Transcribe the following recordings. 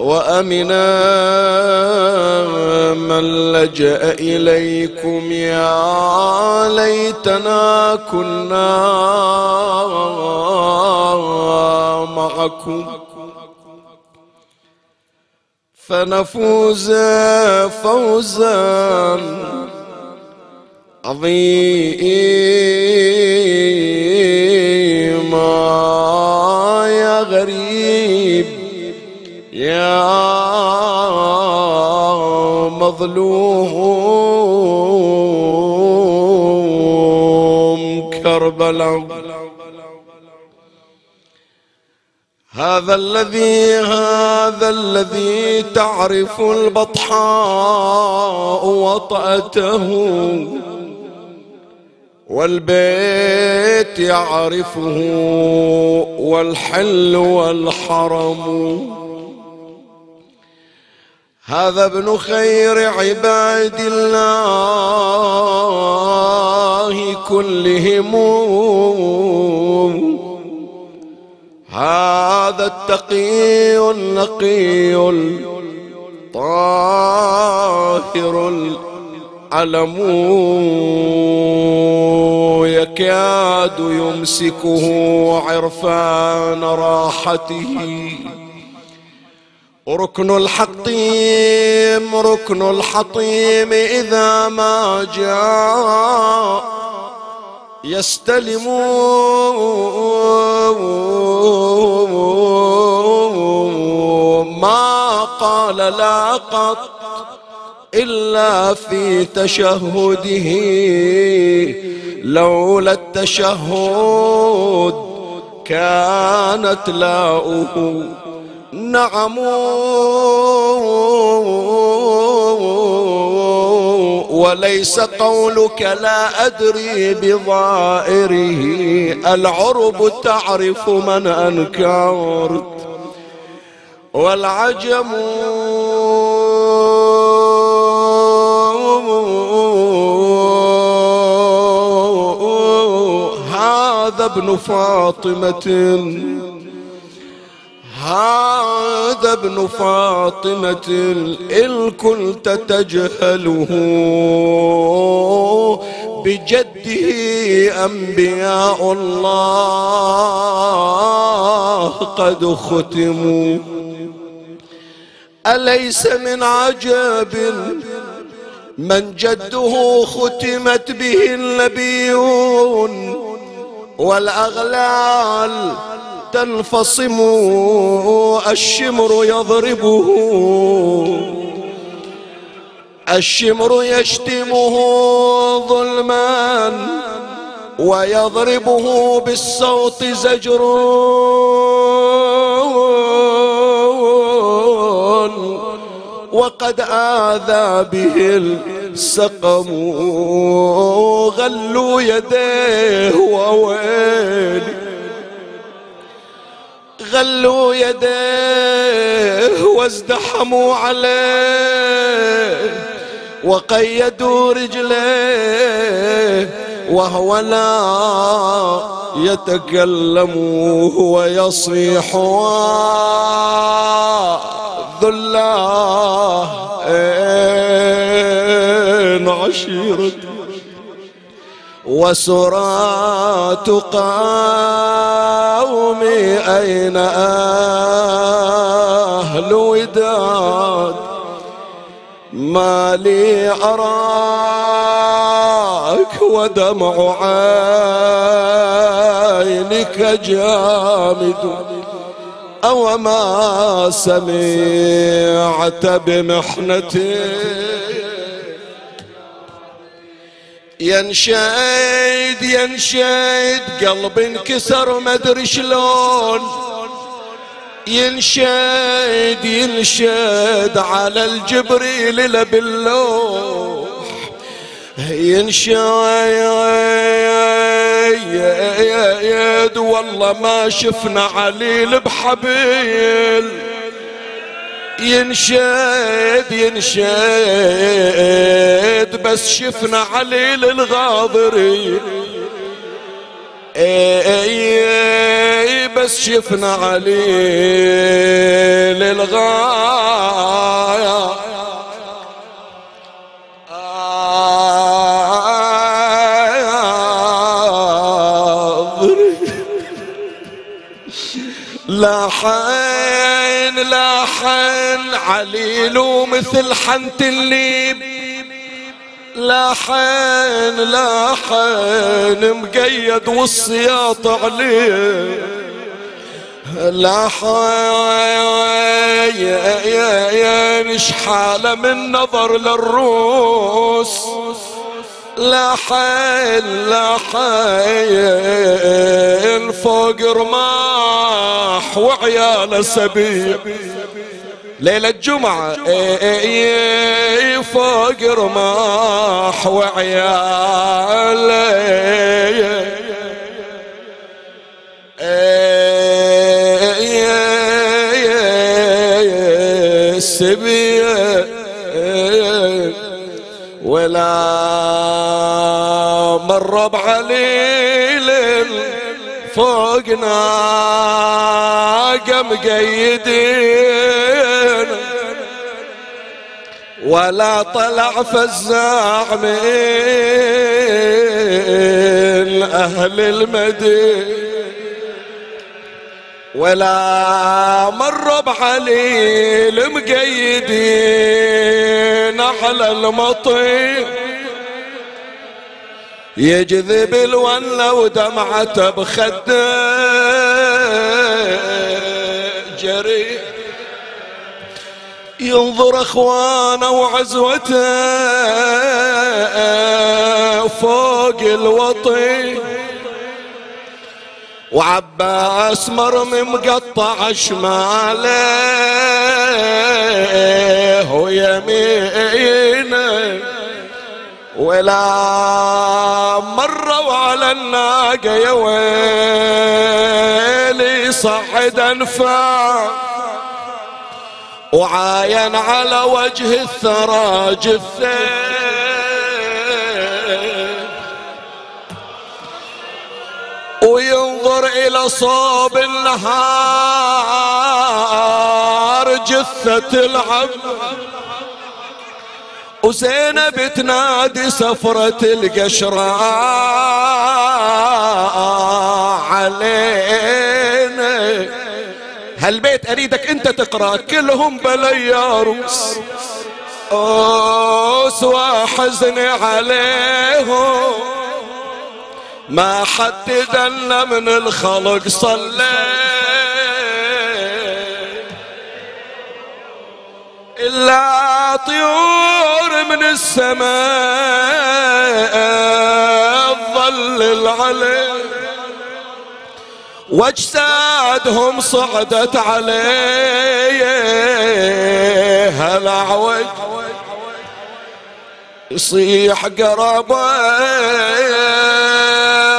وأمنا من لجأ إليكم يا ليتنا كنا معكم. فنفوز فوزا عظيما. يا غريب يا مظلوم كربلاء. هذا الذي هذا الذي تعرف البطحاء وطأته والبيت يعرفه والحل والحرم. هذا ابن خير عباد الله كلهم. هذا التقي النقي الطاهر العلم يكاد يمسكه عرفان راحته. ركن الحطيم ركن الحطيم إذا ما جاء. يستلم. ما قال لا قط إلا في تشهده. لولا التشهد كانت لاؤه نعم. وليس قولك لا أدري بظائره العرب تعرف من أنكرت. والعجم هذا ابن فاطمة. هذا ابن فاطمة الكل تجهله بجده أنبياء الله قد ختموا. أليس من عجب من جده ختمت به النبيون والأغلال تنفصم الشمر يضربه. الشمر يشتمه ظلما ويضربه بالصوت زجر. وقد آذى به السقم. غلوا يديه وويلي. غلوا يديه وازدحموا عليه وقيدوا رجليه وهو لا يتكلم ويصيح ذلاه اين عشيرتي وسرات قومي أين أهل وداد؟ ما لي أراك ودمع عينك جامد. أو ما سمعت بمحنتي؟ ينشد ينشد قلب انكسر مدري شلون. ينشد ينشد على الجبريل لباللوح ينشد والله ما شفنا عليل بحبيل. ينشد ينشد بس شفنا عليل الغاضرين اي بس شفنا علي للغاية لا حين لا حين عليل مثل حنت الليب لاحين لاحين مقيد والسياط عليه لاحين شحاله من نظر للروس لاحين لاحين فوق رماح وعياله سبيع ليلة جمعة فوق رماح وعيال السبية ولا مر بعليل فوقنا قم قيدين. ولا طلع فزاع من أهل المدينة. ولا مر بعلي المقيدين على المطير. يجذب الولة ودمعته بخده. جريح ينظر أخوانه وعزوته فوق الوطي وعباس مرمي مقطع شماله ويمينه. ولا مروا على الناقة يا ويلي صعد انفاق وعاين على وجه الثرى جثين وينظر إلى صوب النهار جثة العبد وزينب تنادي سفرة القشرة علينا. هالبيت أريدك أنت تقرأ كلهم بلياروس أوس وحزني عليهم. ما حد دنا من الخلق صلى. إلا طيور من السماء تظلل عليه واجسادهم صعدت عليه العوج يصيح قرابة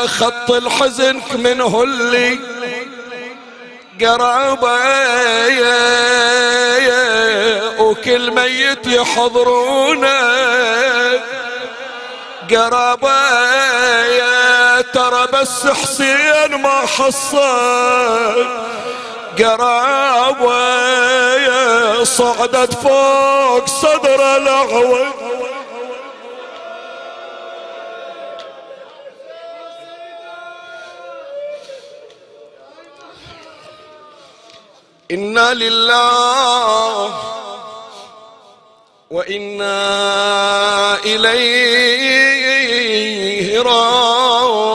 خط الحزن منه اللي قرابة. وكل ميت يحضرونه قرابة. ترى بس حسين ما حصل قرابة. صعدت فوق صدر العوج إنا لله وإنا إليه راجعون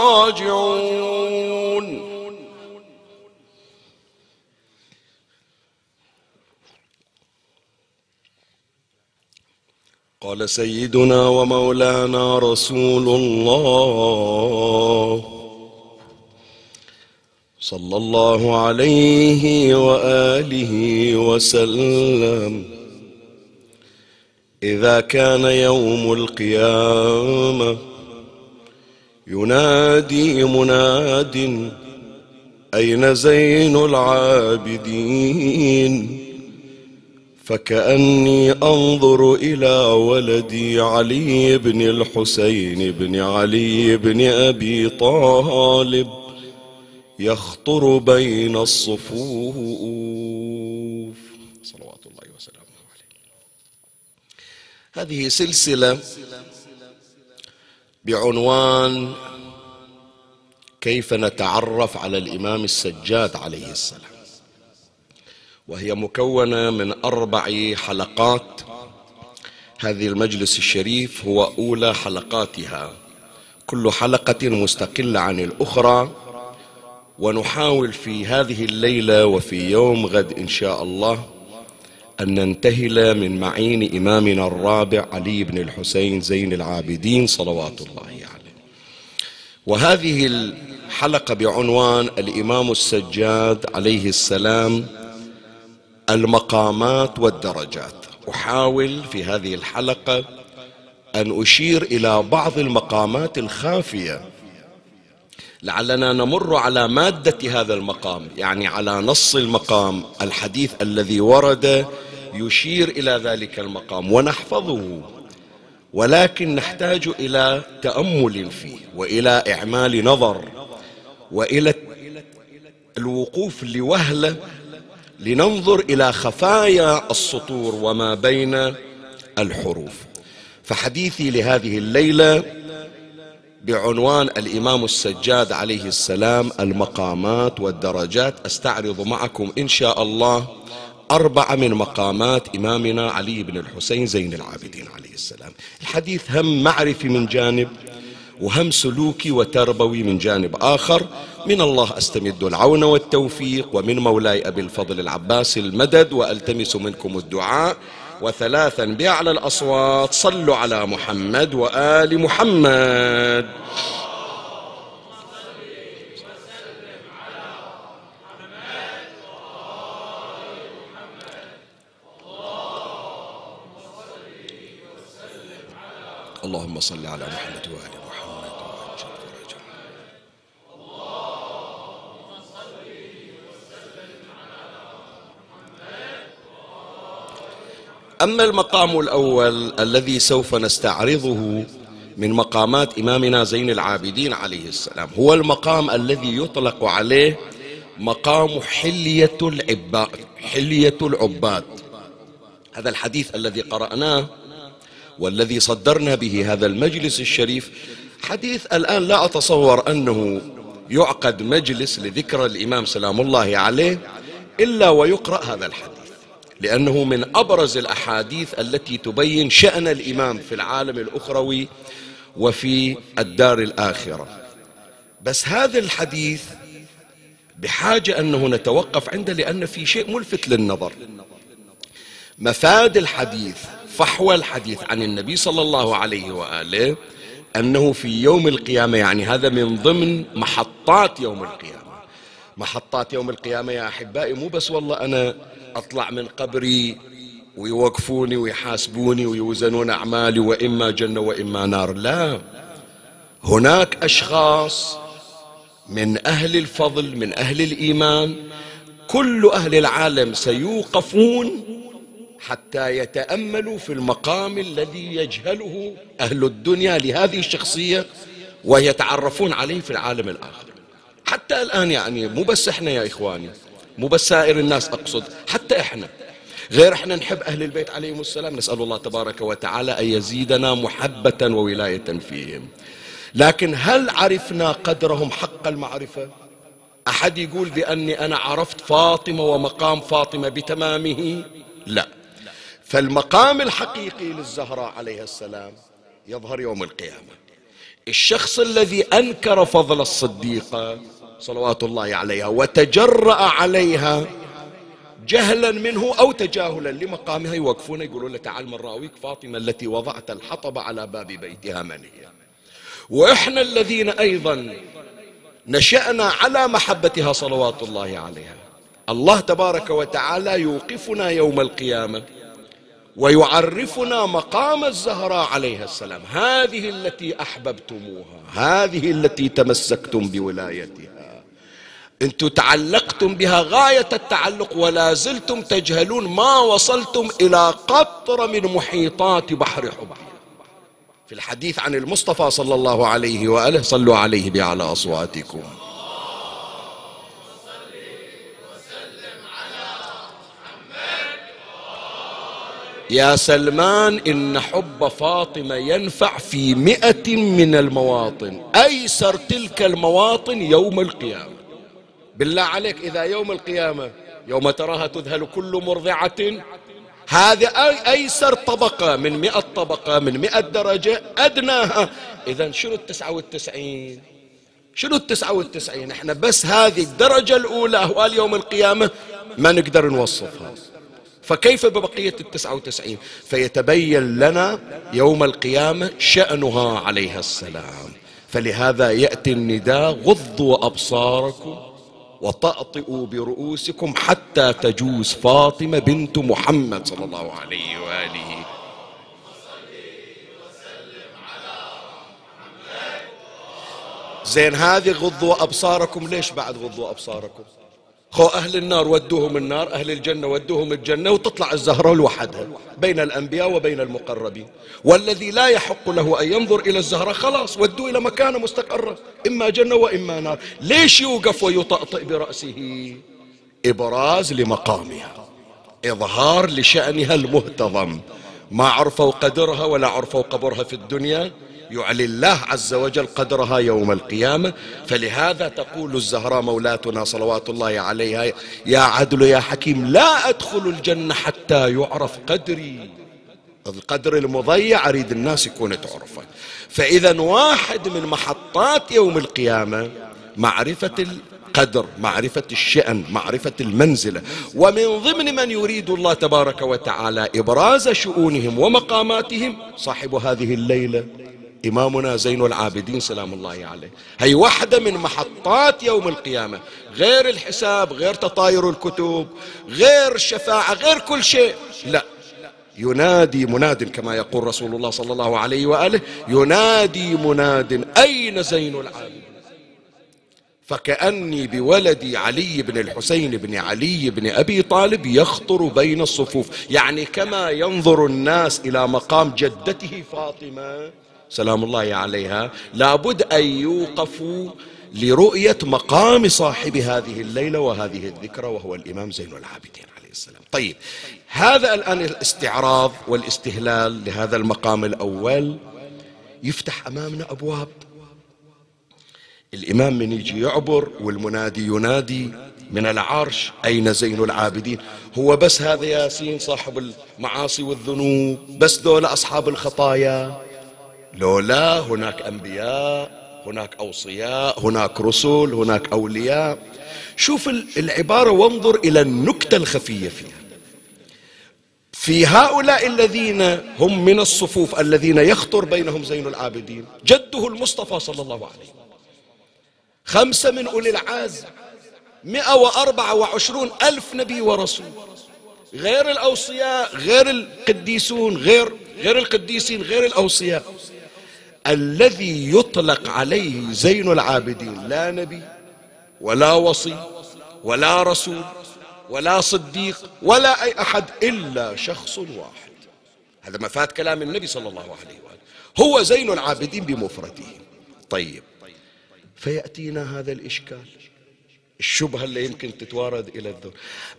قال سيدنا ومولانا رسول الله صلى الله عليه وآله وسلم. إذا كان يوم القيامة ينادي مناد أين زين العابدين؟ فكأني أنظر إلى ولدي علي بن الحسين بن علي بن أبي طالب. يخطر بين الصفوف. صلوات الله وسلامه هذه سلسلة بعنوان كيف نتعرف على الإمام السجاد عليه السلام. وهي مكونة من أربع حلقات. هذه المجلس الشريف هو أولى حلقاتها. كل حلقة مستقلة عن الأخرى. ونحاول في هذه الليلة وفي يوم غد إن شاء الله أن ننتهل من معين إمامنا الرابع علي بن الحسين زين العابدين صلوات الله عليه. وهذه الحلقة بعنوان الإمام السجاد عليه السلام المقامات والدرجات. أحاول في هذه الحلقة أن أشير إلى بعض المقامات الخافية لعلنا نمر على مادة هذا المقام يعني على نص المقام الحديث الذي ورد يشير إلى ذلك المقام ونحفظه ولكن نحتاج إلى تأمل فيه وإلى إعمال نظر وإلى الوقوف لوهلة لننظر إلى خفايا السطور وما بين الحروف. فحديثي لهذه الليلة بعنوان الإمام السجاد عليه السلام المقامات والدرجات. أستعرض معكم إن شاء الله أربعة من مقامات إمامنا علي بن الحسين زين العابدين عليه السلام. الحديث هم معرفي من جانب وهم سلوكي وتربوي من جانب آخر. من الله أستمد العون والتوفيق ومن مولاي أبي الفضل العباس المدد وألتمس منكم الدعاء. وثلاثا بأعلى الأصوات. صلوا على محمد وآل محمد. اللهم صل على محمد. أما المقام الأول الذي سوف نستعرضه من مقامات إمامنا زين العابدين عليه السلام هو المقام الذي يطلق عليه مقام حلية العباد حلية العباد. هذا الحديث الذي قرأناه والذي صدرنا به هذا المجلس الشريف حديث الآن لا أتصور أنه يعقد مجلس لذكرى الإمام سلام الله عليه إلا ويقرأ هذا الحديث. لأنه من أبرز الأحاديث التي تبين شأن الإمام في العالم الأخروي وفي الدار الآخرة. بس هذا الحديث بحاجة أنه نتوقف عنده لأن في شيء ملفت للنظر. مفاد الحديث فحوى الحديث عن النبي صلى الله عليه وآله أنه في يوم القيامة يعني هذا من ضمن محطات يوم القيامة. محطات يوم القيامة يا أحبائي مو بس والله أنا أطلع من قبري ويوقفوني ويحاسبوني ويوزنون أعمالي وإما جنة وإما نار. لا هناك أشخاص من أهل الفضل من أهل الإيمان كل أهل العالم سيوقفون حتى يتأملوا في المقام الذي يجهله أهل الدنيا لهذه الشخصية ويتعرفون عليه في العالم الآخر. حتى الآن يعني مو بس إحنا يا إخواني مو بس سائر الناس أقصد حتى إحنا. غير إحنا نحب أهل البيت عليهم السلام نسأل الله تبارك وتعالى أن يزيدنا محبة وولاية فيهم. لكن هل عرفنا قدرهم حق المعرفة؟ أحد يقول بأني أنا عرفت فاطمة ومقام فاطمة بتمامه؟ لا. فالمقام الحقيقي للزهراء عليها السلام يظهر يوم القيامة. الشخص الذي أنكر فضل الصديقه صلوات الله عليها وتجرأ عليها جهلا منه أو تجاهلا لمقامها يوقفون يقولون له تعال من راويك فاطمة التي وضعت الحطب على باب بيتها من هي. وإحنا الذين أيضا نشأنا على محبتها صلوات الله عليها. الله تبارك وتعالى يوقفنا يوم القيامة ويعرفنا مقام الزهراء عليها السلام. هذه التي أحببتموها هذه التي تمسكتم بولايتها. أنتم تعلقتم بها غاية التعلق ولا زلتم تجهلون ما وصلتم إلى قطره من محيطات بحر حبها في الحديث عن المصطفى صلى الله عليه وآله صلوا عليه باعلى أصواتكم. يا سلمان إن حب فاطمة ينفع في مئة من المواطن. أيسر تلك المواطن يوم القيامة. بالله عليك إذا يوم القيامة يوم تراها تذهل كل مرضعة هذا أيسر طبقة من مئة طبقة من مئة درجة أدناها. إذا شنو التسعة والتسعين؟ شنو التسعة والتسعين؟ إحنا بس هذه الدرجة الأولى أهوال يوم القيامة ما نقدر نوصفها. فكيف ببقية التسعة وتسعين فيتبين لنا يوم القيامة شأنها عليها السلام. فلهذا يأتي النداء غضوا أبصاركم وطأطئوا برؤوسكم حتى تجوز فاطمة بنت محمد صلى الله عليه وآله. زين هذه غضوا أبصاركم. ليش بعد غضوا أبصاركم؟ خو أهل النار ودوهم النار أهل الجنة ودوهم الجنة وتطلع الزهرة لوحدها بين الأنبياء وبين المقربين. والذي لا يحق له أن ينظر إلى الزهرة خلاص ودوه إلى مكان مستقرة إما جنة وإما نار. ليش يوقف ويطأطئ برأسه؟ إبراز لمقامها إظهار لشأنها المهتضم. ما عرفوا قدرها ولا عرفوا قبرها في الدنيا يعلي الله عز وجل قدرها يوم القيامة. فلهذا تقول الزهراء مولاتنا صلوات الله عليها يا عدل يا حكيم لا أدخل الجنة حتى يعرف قدري. القدر المضيع أريد الناس يكون تعرفه فإذا واحد من محطات يوم القيامة معرفة القدر معرفة الشأن معرفة المنزلة ومن ضمن من يريد الله تبارك وتعالى إبراز شؤونهم ومقاماتهم صاحب هذه الليلة. إمامنا زين العابدين سلام الله عليه. هي واحدة من محطات يوم القيامة. غير الحساب غير تطاير الكتب غير الشفاعة غير كل شيء. لا. ينادي مناد كما يقول رسول الله صلى الله عليه وآله ينادي مناد أين زين العابدين؟ فكأني بولدي علي بن الحسين بن علي بن أبي طالب يخطر بين الصفوف. يعني كما ينظر الناس إلى مقام جدته فاطمة سلام الله عليها لابد أن يوقفوا لرؤية مقام صاحب هذه الليلة وهذه الذكرى وهو الإمام زين العابدين عليه السلام. طيب هذا الآن الاستعراض والاستهلال لهذا المقام الأول. يفتح أمامنا أبواب. الإمام من يجي يعبر والمنادي ينادي من العرش أين زين العابدين؟ هو بس هذا ياسين صاحب المعاصي والذنوب بس ذولا أصحاب الخطايا. لولا هناك أنبياء هناك أوصياء هناك رسل هناك أولياء. شوف العبارة وانظر إلى النكتة الخفية فيها. في هؤلاء الذين هم من الصفوف الذين يخطر بينهم زين العابدين جده المصطفى صلى الله عليه وسلم. خمسة من أولي العزم مئة وأربعة وعشرون ألف نبي ورسول. غير الأوصياء غير القديسون غير غير القديسين غير الأوصياء. الذي يطلق عليه زين العابدين. لا نبي ولا وصي ولا رسول ولا صديق ولا أي أحد إلا شخص واحد. هذا مفاد كلام النبي صلى الله عليه وآله. هو زين العابدين بمفرده. طيب فيأتينا هذا الإشكال. الشبهة اللي يمكن تتوارد إلى الذهن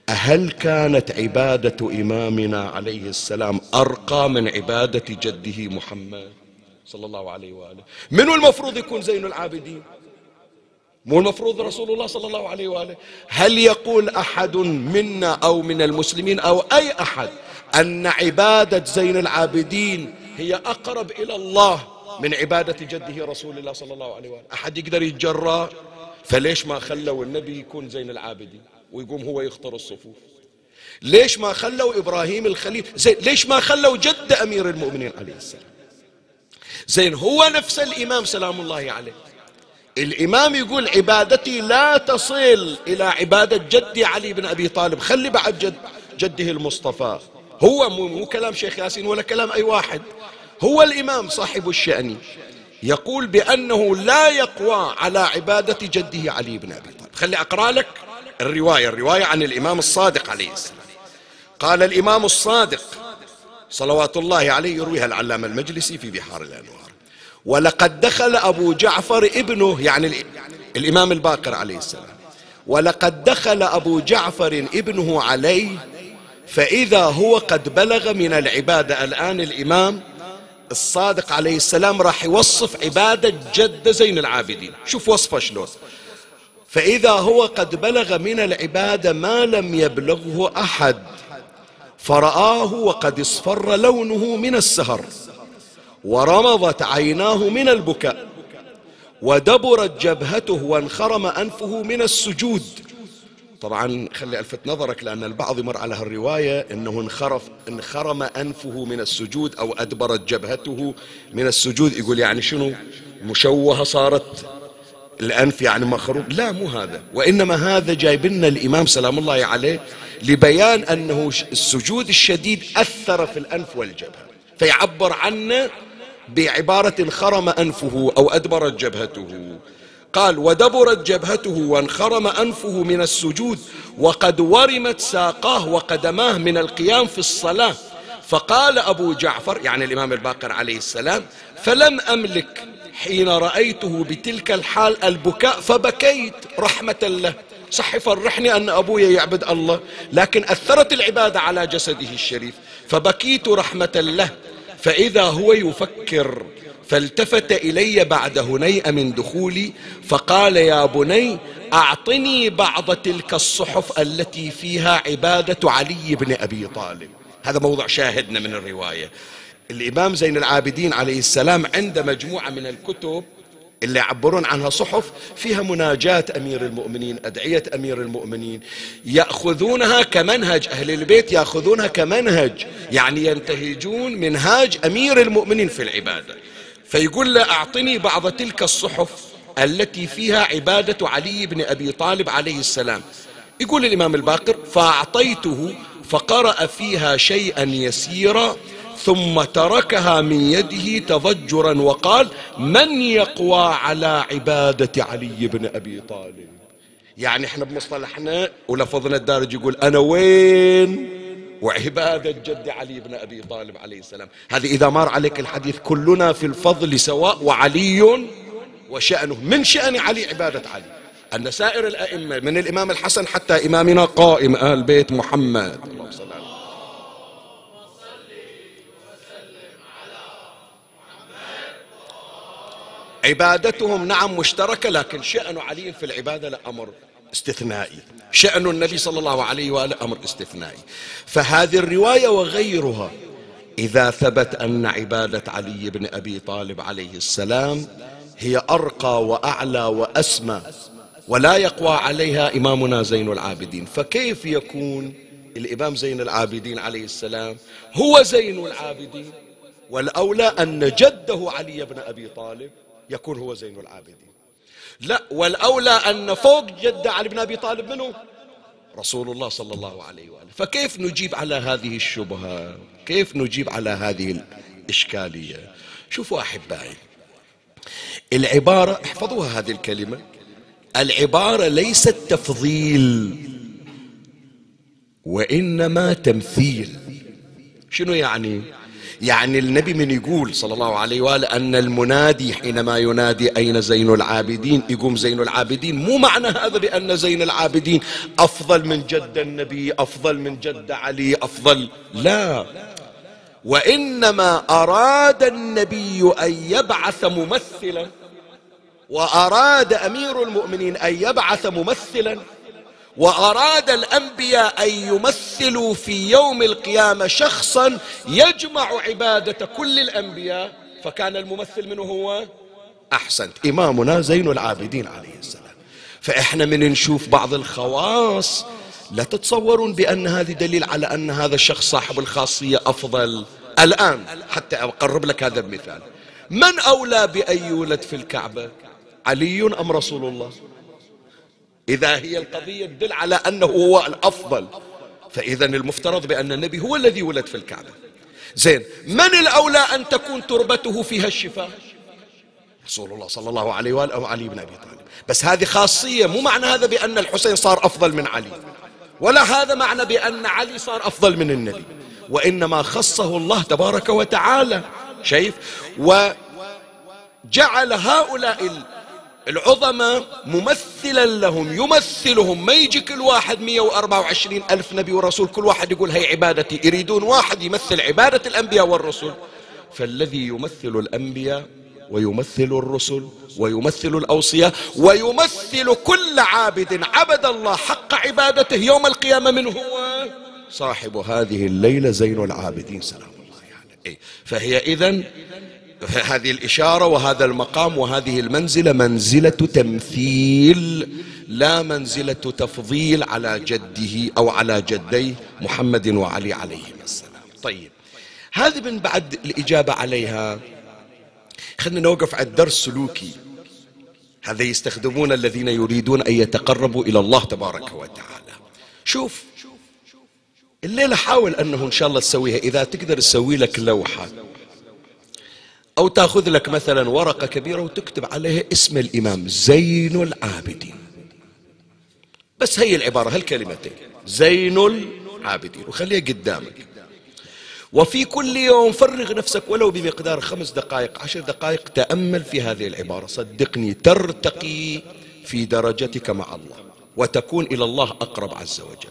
هل كانت عبادة إمامنا عليه السلام أرقى من عبادة جده محمد؟ صلى الله عليه وآله. من المفروض يكون زين العابدين؟ مو المفروض رسول الله صلى الله عليه وآله. هل يقول أحد منا أو من المسلمين أو أي أحد أن عبادة زين العابدين هي أقرب إلى الله من عبادة جده رسول الله صلى الله عليه وآله؟ أحد يقدر يتجرأ؟ فليش ما خلوا النبي يكون زين العابدين ويقوم هو يخطر الصفوف؟ ليش ما خلوا إبراهيم الخليل؟ ليش ما خلوا جد أمير المؤمنين عليه السلام؟ زين هو نفس الإمام سلام الله عليه. الإمام يقول عبادتي لا تصل إلى عبادة جدي علي بن أبي طالب. خلي بعد جد جده المصطفى. هو مو, مو كلام شيخ ياسين ولا كلام أي واحد. هو الإمام صاحب الشأن. يقول بأنه لا يقوى على عبادة جده علي بن أبي طالب. خلي أقرأ لك الرواية الرواية عن الإمام الصادق عليه السلام. قال الإمام الصادق صلوات الله عليه يرويها العلامة المجلسي في بحار الأنوار. ولقد دخل أبو جعفر ابنه يعني الإمام الباقر عليه السلام. ولقد دخل أبو جعفر ابنه عليه فإذا هو قد بلغ من العبادة. الآن الإمام الصادق عليه السلام راح يوصف عبادة جد زين العابدين. شوف وصفه شلون. فإذا هو قد بلغ من العبادة ما لم يبلغه أحد. فرآه وقد اصفر لونه من السهر ورمضت عيناه من البكاء ودبرت جبهته وانخرم أنفه من السجود. طبعا خلي ألفت نظرك لأن البعض يمر على هالرواية أنه انخرف انخرم أنفه من السجود أو أدبرت جبهته من السجود. يقول يعني شنو؟ مشوهة صارت الأنف يعني مخروق لا مو هذا. وإنما هذا جايب لنا الإمام سلام الله عليه لبيان أنه السجود الشديد أثر في الأنف والجبهة. فيعبر عنه بعبارة انخرم أنفه أو أدبرت جبهته. قال ودبرت جبهته وانخرم أنفه من السجود وقد ورمت ساقاه وقدماه من القيام في الصلاة. فقال أبو جعفر يعني الإمام الباقر عليه السلام فلم أملك حين رأيته بتلك الحال البكاء فبكيت رحمة له. صح فرحني أن أبوي يعبد الله. لكن أثرت العبادة على جسده الشريف فبكيت رحمة له. فإذا هو يفكر فالتفت إلي بعد هنيئة من دخولي فقال يا بني أعطني بعض تلك الصحف التي فيها عبادة علي بن أبي طالب. هذا موضع شاهدنا من الرواية. الإمام زين العابدين عليه السلام عنده مجموعة من الكتب اللي يعبرون عنها صحف فيها مناجاة أمير المؤمنين أدعية أمير المؤمنين. يأخذونها كمنهج أهل البيت يأخذونها كمنهج يعني ينتهجون منهاج أمير المؤمنين في العبادة. فيقول له أعطني بعض تلك الصحف التي فيها عبادة علي بن أبي طالب عليه السلام. يقول الإمام الباقر فأعطيته فقرأ فيها شيئا يسيرا ثم تركها من يده تضجرا وقال من يقوى على عبادة علي بن أبي طالب؟ يعني إحنا بمصطلحنا ولفظنا الدارج يقول أنا وين؟ وعبادة جد علي بن أبي طالب عليه السلام. هذه إذا مر عليك الحديث كلنا في الفضل سواء وعلي وشأنه. من شأن علي عبادة علي؟ أن سائر الأئمة من الإمام الحسن حتى إمامنا قائم آل بيت محمد. على عبادتهم نعم مشتركة لكن شأن علي في العبادة لا أمر استثنائي. شأن النبي صلى الله عليه وآله أمر استثنائي. فهذه الرواية وغيرها إذا ثبت أن عبادة علي بن أبي طالب عليه السلام هي أرقى وأعلى وأسمى ولا يقوى عليها إمامنا زين العابدين. فكيف يكون الإمام زين العابدين عليه السلام هو زين العابدين والأولى أن جده علي بن أبي طالب يكون هو زين العابدين. لا والأولى أن فوق جد علي بن أبي طالب منه رسول الله صلى الله عليه وآله. فكيف نجيب على هذه الشبهة؟ كيف نجيب على هذه الإشكالية؟ شوفوا أحبائي العبارة احفظوها هذه الكلمة. العبارة ليست تفضيل وإنما تمثيل. شنو يعني؟ يعني النبي من يقول صلى الله عليه وآله أن المنادي حينما ينادي أين زين العابدين؟ يقوم زين العابدين. مو معنى هذا بأن زين العابدين أفضل من جد النبي أفضل من جد علي أفضل. لا. وإنما أراد النبي أن يبعث ممثلا وأراد أمير المؤمنين أن يبعث ممثلا وأراد الأنبياء أن يمثلوا في يوم القيامة شخصا يجمع عبادة كل الأنبياء فكان الممثل منه هو أحسنت. إمامنا زين العابدين عليه السلام. فإحنا من نشوف بعض الخواص لا تتصورون بأن هذه دليل على أن هذا الشخص صاحب الخاصية أفضل. الآن حتى أقرب لك هذا المثال. من أولى بأن يولد في الكعبة؟ علي أم رسول الله؟ إذا هي القضية تدل على أنه هو الأفضل. فإذا المفترض بأن النبي هو الذي ولد في الكعبة. زين من الأولى أن تكون تربته فيها الشفاء؟ رسول الله صلى الله عليه وآله أو علي بن أبي طالب. بس هذه خاصية مو معنى هذا بأن الحسين صار أفضل من علي. ولا هذا معنى بأن علي صار أفضل من النبي. وإنما خصه الله تبارك وتعالى. شايف؟ وجعل هؤلاء العظماء ممثلا لهم يمثلهم. ما يجي كل واحد 124 ألف نبي ورسول كل واحد يقول هي عبادتي. يريدون واحد يمثل عبادة الأنبياء والرسل. فالذي يمثل الأنبياء ويمثل الرسل ويمثل الأوصياء ويمثل كل عابد عبد الله حق عبادته يوم القيامة من هو؟ صاحب هذه الليلة زين العابدين سلام الله يعني إيه فهي إذن هذه الإشارة وهذا المقام وهذه المنزلة منزلة تمثيل لا منزلة تفضيل على جده أو على جديه محمد وعلي عليهم السلام. طيب هذه من بعد الإجابة عليها. خلينا نوقف على الدرس السلوكي هذا يستخدمون الذين يريدون أن يتقربوا إلى الله تبارك وتعالى. شوف الليلة حاول أنه إن شاء الله تسويها. إذا تقدر تسوي لك لوحة. أو تأخذ لك مثلا ورقة كبيرة وتكتب عليها اسم الإمام زين العابدين. بس هي العبارة هالكلمتين زين العابدين. وخليها قدامك. وفي كل يوم فرغ نفسك ولو بمقدار خمس دقائق عشر دقائق تأمل في هذه العبارة. صدقني ترتقي في درجتك مع الله وتكون إلى الله أقرب عز وجل.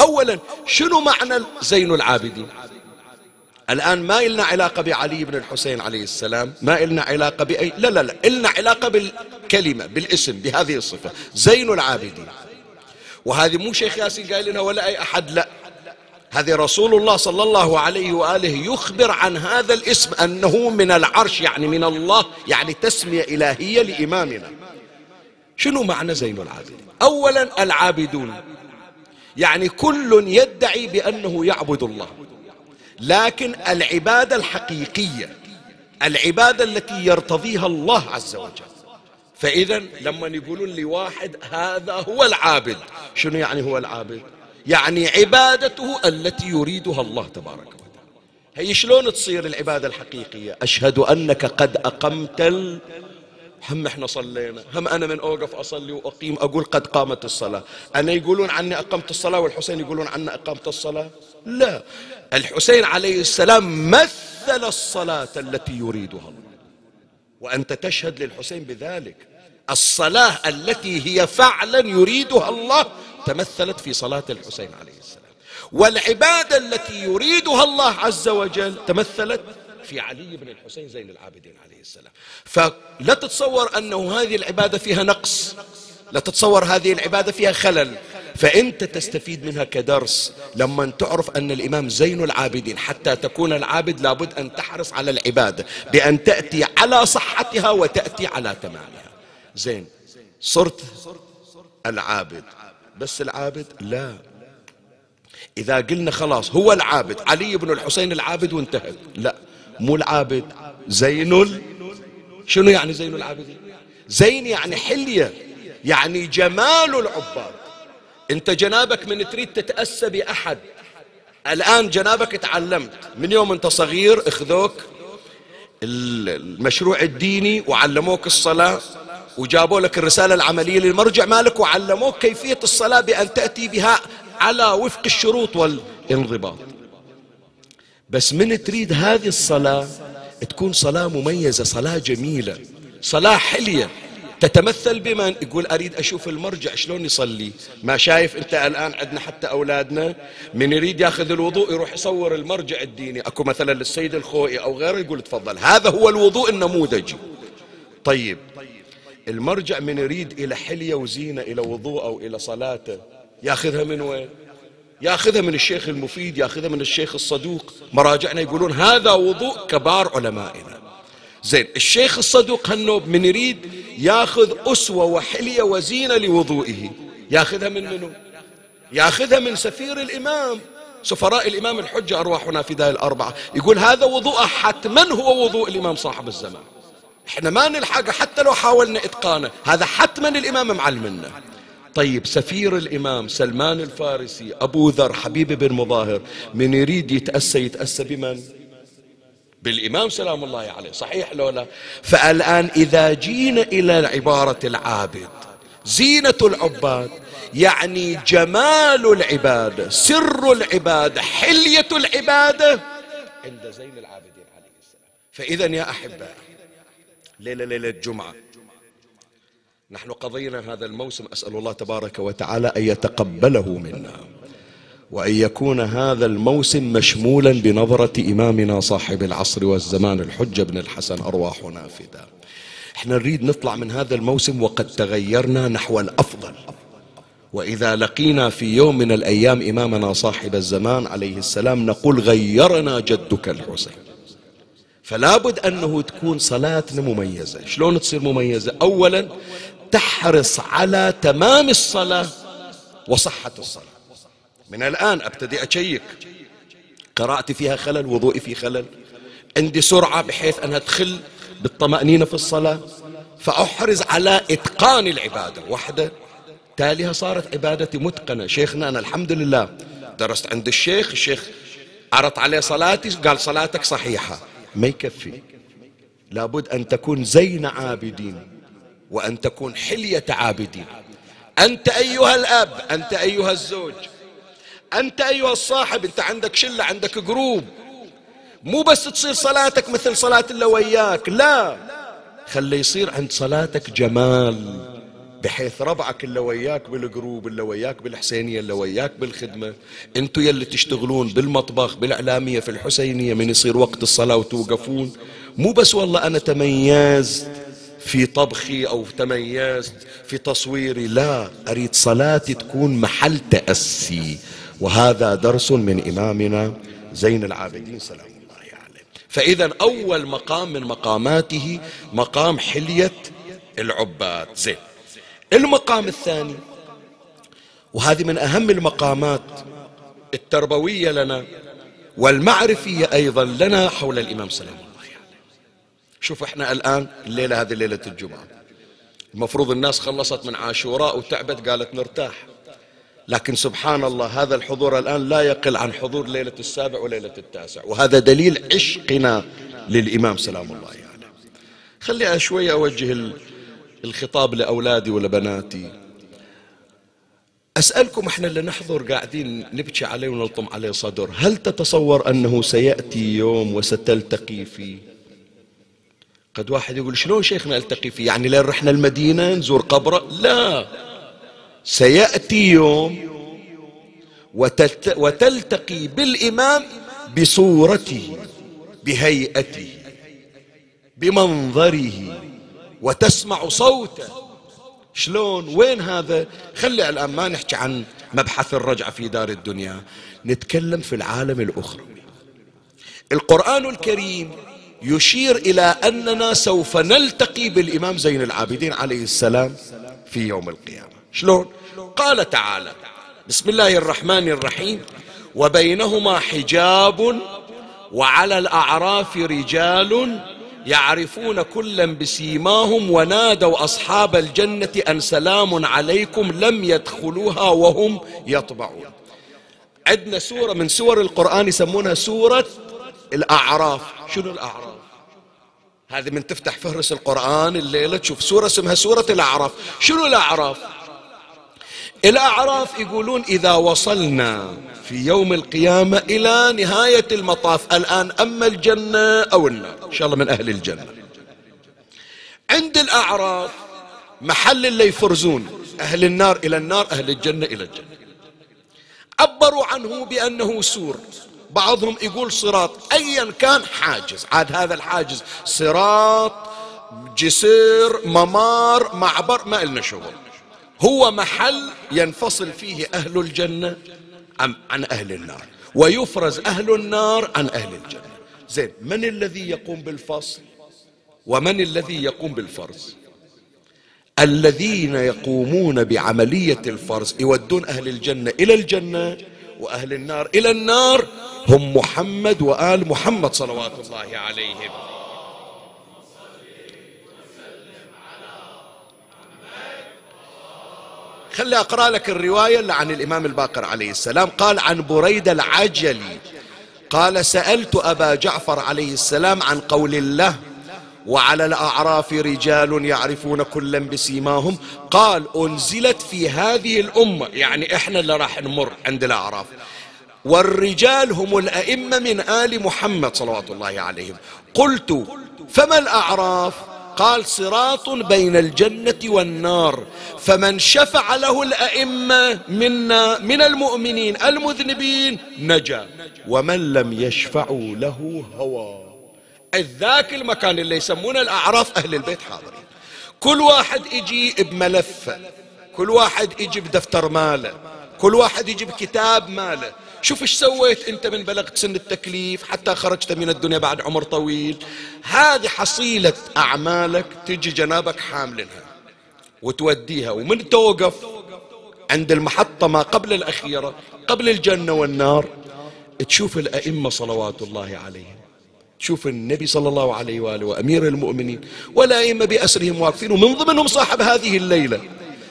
أولا شنو معنى زين العابدين؟ الآن ما إلنا علاقة بعلي بن الحسين عليه السلام ما إلنا علاقة بأي لا لا لا إلنا علاقة بالكلمة بالاسم بهذه الصفة زين العابدين. وهذه مو شيخ ياسين قايلينها ولا أي أحد لا. هذه رسول الله صلى الله عليه وآله يخبر عن هذا الاسم أنه من العرش يعني من الله يعني تسمية إلهية لإمامنا. شنو معنى زين العابدين؟ أولا العابدون. يعني كل يدعي بأنه يعبد الله. لكن العبادة الحقيقية العبادة التي يرتضيها الله عز وجل. فإذا لما يقولون لي واحد هذا هو العابد شنو يعني هو العابد؟ يعني عبادته التي يريدها الله تبارك وتعالى. هي شلون تصير العبادة الحقيقية؟ أشهد أنك قد أقمت ال... هم إحنا صلينا هم أنا من أوقف أصلي وأقيم أقول قد قامت الصلاة. أنا يقولون عني أقمت الصلاة والحسين يقولون عنا أقمت الصلاة؟ لا. الحسين عليه السلام مثل الصلاة التي يريدها الله. وأنت تشهد للحسين بذلك. الصلاة التي هي فعلا يريدها الله تمثلت في صلاة الحسين عليه السلام. والعبادة التي يريدها الله عز وجل تمثلت في علي بن الحسين زين العابدين عليه السلام. فلا تتصور أنه هذه العبادة فيها نقص. لا تتصور هذه العبادة فيها خلل. فأنت تستفيد منها كدرس لما تعرف أن الإمام زين العابدين حتى تكون العابد لابد أن تحرص على العبادة بأن تأتي على صحتها وتأتي على تمامها. زين صرت العابد. بس العابد لا. إذا قلنا خلاص هو العابد علي بن الحسين العابد وانتهت. لا مو العابد زين شنو يعني زين العابدين؟ زين يعني حلية يعني جمال العباد. انت جنابك من تريد تتأسى بأحد. الآن جنابك تعلمت من يوم انت صغير اخذوك المشروع الديني وعلموك الصلاة وجابوا لك الرسالة العملية للمرجع مالك وعلموك كيفية الصلاة بأن تأتي بها على وفق الشروط والانضباط. بس من تريد هذه الصلاة تكون صلاة مميزة صلاة جميلة صلاة حلية. تتمثل بمن؟ يقول أريد أشوف المرجع شلون يصلي. ما شايف أنت الآن عندنا حتى أولادنا؟ من يريد ياخذ الوضوء يروح يصور المرجع الديني. أكو مثلا للسيد الخوئي أو غيره يقول تفضل. هذا هو الوضوء النموذجي. طيب المرجع من يريد إلى حلية وزينة إلى وضوء أو إلى صلاته ياخذها من وين؟ ياخذها من الشيخ المفيد ياخذها من الشيخ الصدوق. مراجعنا يقولون هذا وضوء كبار علمائنا. زين الشيخ الصدوق هالنوب من يريد ياخذ أسوة وحلية وزينة لوضوئه. ياخذها من منو؟ ياخذها من سفير الإمام. سفراء الإمام الحجة أرواحنا في ذا الأربعة. يقول هذا وضوء حتما هو وضوء الإمام صاحب الزمان. إحنا ما نلحقه حتى لو حاولنا إتقانه. هذا حتما الإمام معلمنا. طيب سفير الإمام سلمان الفارسي أبو ذر حبيب بن مظاهر من يريد يتأسى يتأسى بمن؟ بالإمام سلام الله عليه. صحيح لو لا؟ فالآن إذا جينا إلى عبارة العابد زينة العباد يعني جمال العبادة سر العبادة حلية العبادة عند زين العابدين عليه السلام. فإذا يا أحبائي ليلة ليلة الجمعة نحن قضينا هذا الموسم أسأل الله تبارك وتعالى أن يتقبله منا. وأن يكون هذا الموسم مشمولا بنظرة إمامنا صاحب العصر والزمان الحجة بن الحسن أرواحنا فداء إحنا نريد نطلع من هذا الموسم وقد تغيرنا نحو الأفضل. وإذا لقينا في يوم من الأيام إمامنا صاحب الزمان عليه السلام نقول غيرنا جدك الحسين. فلا بد أنه تكون صلاتنا مميزة. شلون تصير مميزة؟ أولا تحرص على تمام الصلاة وصحة الصلاة. من الآن أبتدي أشيك. قراءتي فيها خلل وضوئي في خلل. عندي سرعة بحيث أنها تخل بالطمأنينة في الصلاة. فأحرز على إتقان العبادة. وحدة تاليها صارت عبادتي متقنة. شيخنا أنا الحمد لله درست عند الشيخ. الشيخ عرض عليه صلاتي قال صلاتك صحيحة. ما يكفي. لابد أن تكون زين عابدين وأن تكون حلية عابدين. أنت أيها الأب أنت أيها الزوج أنت أيها الصاحب أنت عندك شلة عندك جروب. مو بس تصير صلاتك مثل صلاة اللي وياك لا. خلي يصير عند صلاتك جمال بحيث ربعك اللي وياك بالجروب اللي وياك بالحسينية اللي وياك بالخدمة. انتو يلي تشتغلون بالمطبخ بالإعلامية في الحسينية من يصير وقت الصلاة وتوقفون. مو بس والله أنا تميزت في طبخي أو تميزت في تصويري لا. أريد صلاتي تكون محل تأسي. وهذا درس من إمامنا زين العابدين سلام الله عليه. فإذا أول مقام من مقاماته مقام حلية العباد. زين. المقام الثاني وهذه من أهم المقامات التربوية لنا والمعرفية أيضا لنا حول الإمام سلام الله عليه. شوف إحنا الآن الليلة هذه ليلة الجمعة. المفروض الناس خلصت من عاشوراء وتعبت قالت نرتاح. لكن سبحان الله هذا الحضور الآن لا يقل عن حضور ليلة السابع وليلة التاسع. وهذا دليل عشقنا للإمام سلام الله عليه. يعني. خلي شوية أوجه الخطاب لأولادي ولبناتي. أسألكم إحنا اللي نحضر قاعدين نبكي عليه ونلطم عليه صدر. هل تتصور أنه سيأتي يوم وستلتقي فيه؟ قد واحد يقول شلون شيخنا التقي فيه؟ يعني لين رحنا المدينة نزور قبره؟ لا. سيأتي يوم وتلتقي بالإمام بصورته بهيئته بمنظره وتسمع صوته. شلون؟ وين هذا؟ خلي الآن ما نحكي عن مبحث الرجعة في دار الدنيا. نتكلم في العالم الأخروي القرآن الكريم يشير إلى أننا سوف نلتقي بالإمام زين العابدين عليه السلام في يوم القيامة. شلون؟ قال تعالى بسم الله الرحمن الرحيم. وبينهما حجاب وعلى الأعراف رجال يعرفون كلا بسيماهم ونادوا أصحاب الجنة أن سلام عليكم لم يدخلوها وهم يطبعون. عندنا سورة من سور القرآن يسمونها سورة الأعراف. شنو الأعراف؟ هذه من تفتح فهرس القرآن الليلة تشوف سورة اسمها سورة الأعراف. شنو الأعراف؟ الأعراف يقولون إذا وصلنا في يوم القيامة إلى نهاية المطاف الآن أما الجنة أو النار. إن شاء الله من أهل الجنة. عند الأعراف محل اللي يفرزون أهل النار إلى النار أهل الجنة إلى الجنة. عبروا عنه بأنه سور. بعضهم يقول صراط أيا كان حاجز. عاد هذا الحاجز صراط جسر ممار معبر ما لنا شغل. هو محل ينفصل فيه أهل الجنة عن أهل النار ويفرز أهل النار عن أهل الجنة. زين من الذي يقوم بالفصل؟ ومن الذي يقوم بالفرز؟ الذين يقومون بعملية الفرز يودون أهل الجنة إلى الجنة وأهل النار إلى النار. هم محمد وآل محمد صلوات الله عليهم. خلي أقرأ لك الرواية اللي عن الإمام الباقر عليه السلام. قال عن بريدة العجلي. قال سألت أبا جعفر عليه السلام عن قول الله وعلى الأعراف رجال يعرفون كلا بسيماهم قال أنزلت في هذه الأمة يعني إحنا اللي راح نمر عند الأعراف. والرجال هم الأئمة من آل محمد صلوات الله عليهم قلت فما الأعراف؟ قال صراط بين الجنة والنار. فمن شفع له الأئمة منا من المؤمنين المذنبين نجا ومن لم يشفعوا له هوى. ذاك المكان اللي يسمونه الأعراف أهل البيت حاضرين. كل واحد يجي بملفة كل واحد يجي بدفتر ماله كل واحد يجي بكتاب ماله شوف إيش سويت أنت من بلغت سن التكليف حتى خرجت من الدنيا بعد عمر طويل. هذه حصيلة أعمالك تجي جنابك حاملنها وتوديها. ومن توقف عند المحطة ما قبل الأخيرة قبل الجنة والنار تشوف الأئمة صلوات الله عليهم. تشوف النبي صلى الله عليه وآله وأمير المؤمنين والأئمة بأسرهم واقفين ومن ضمنهم صاحب هذه الليلة.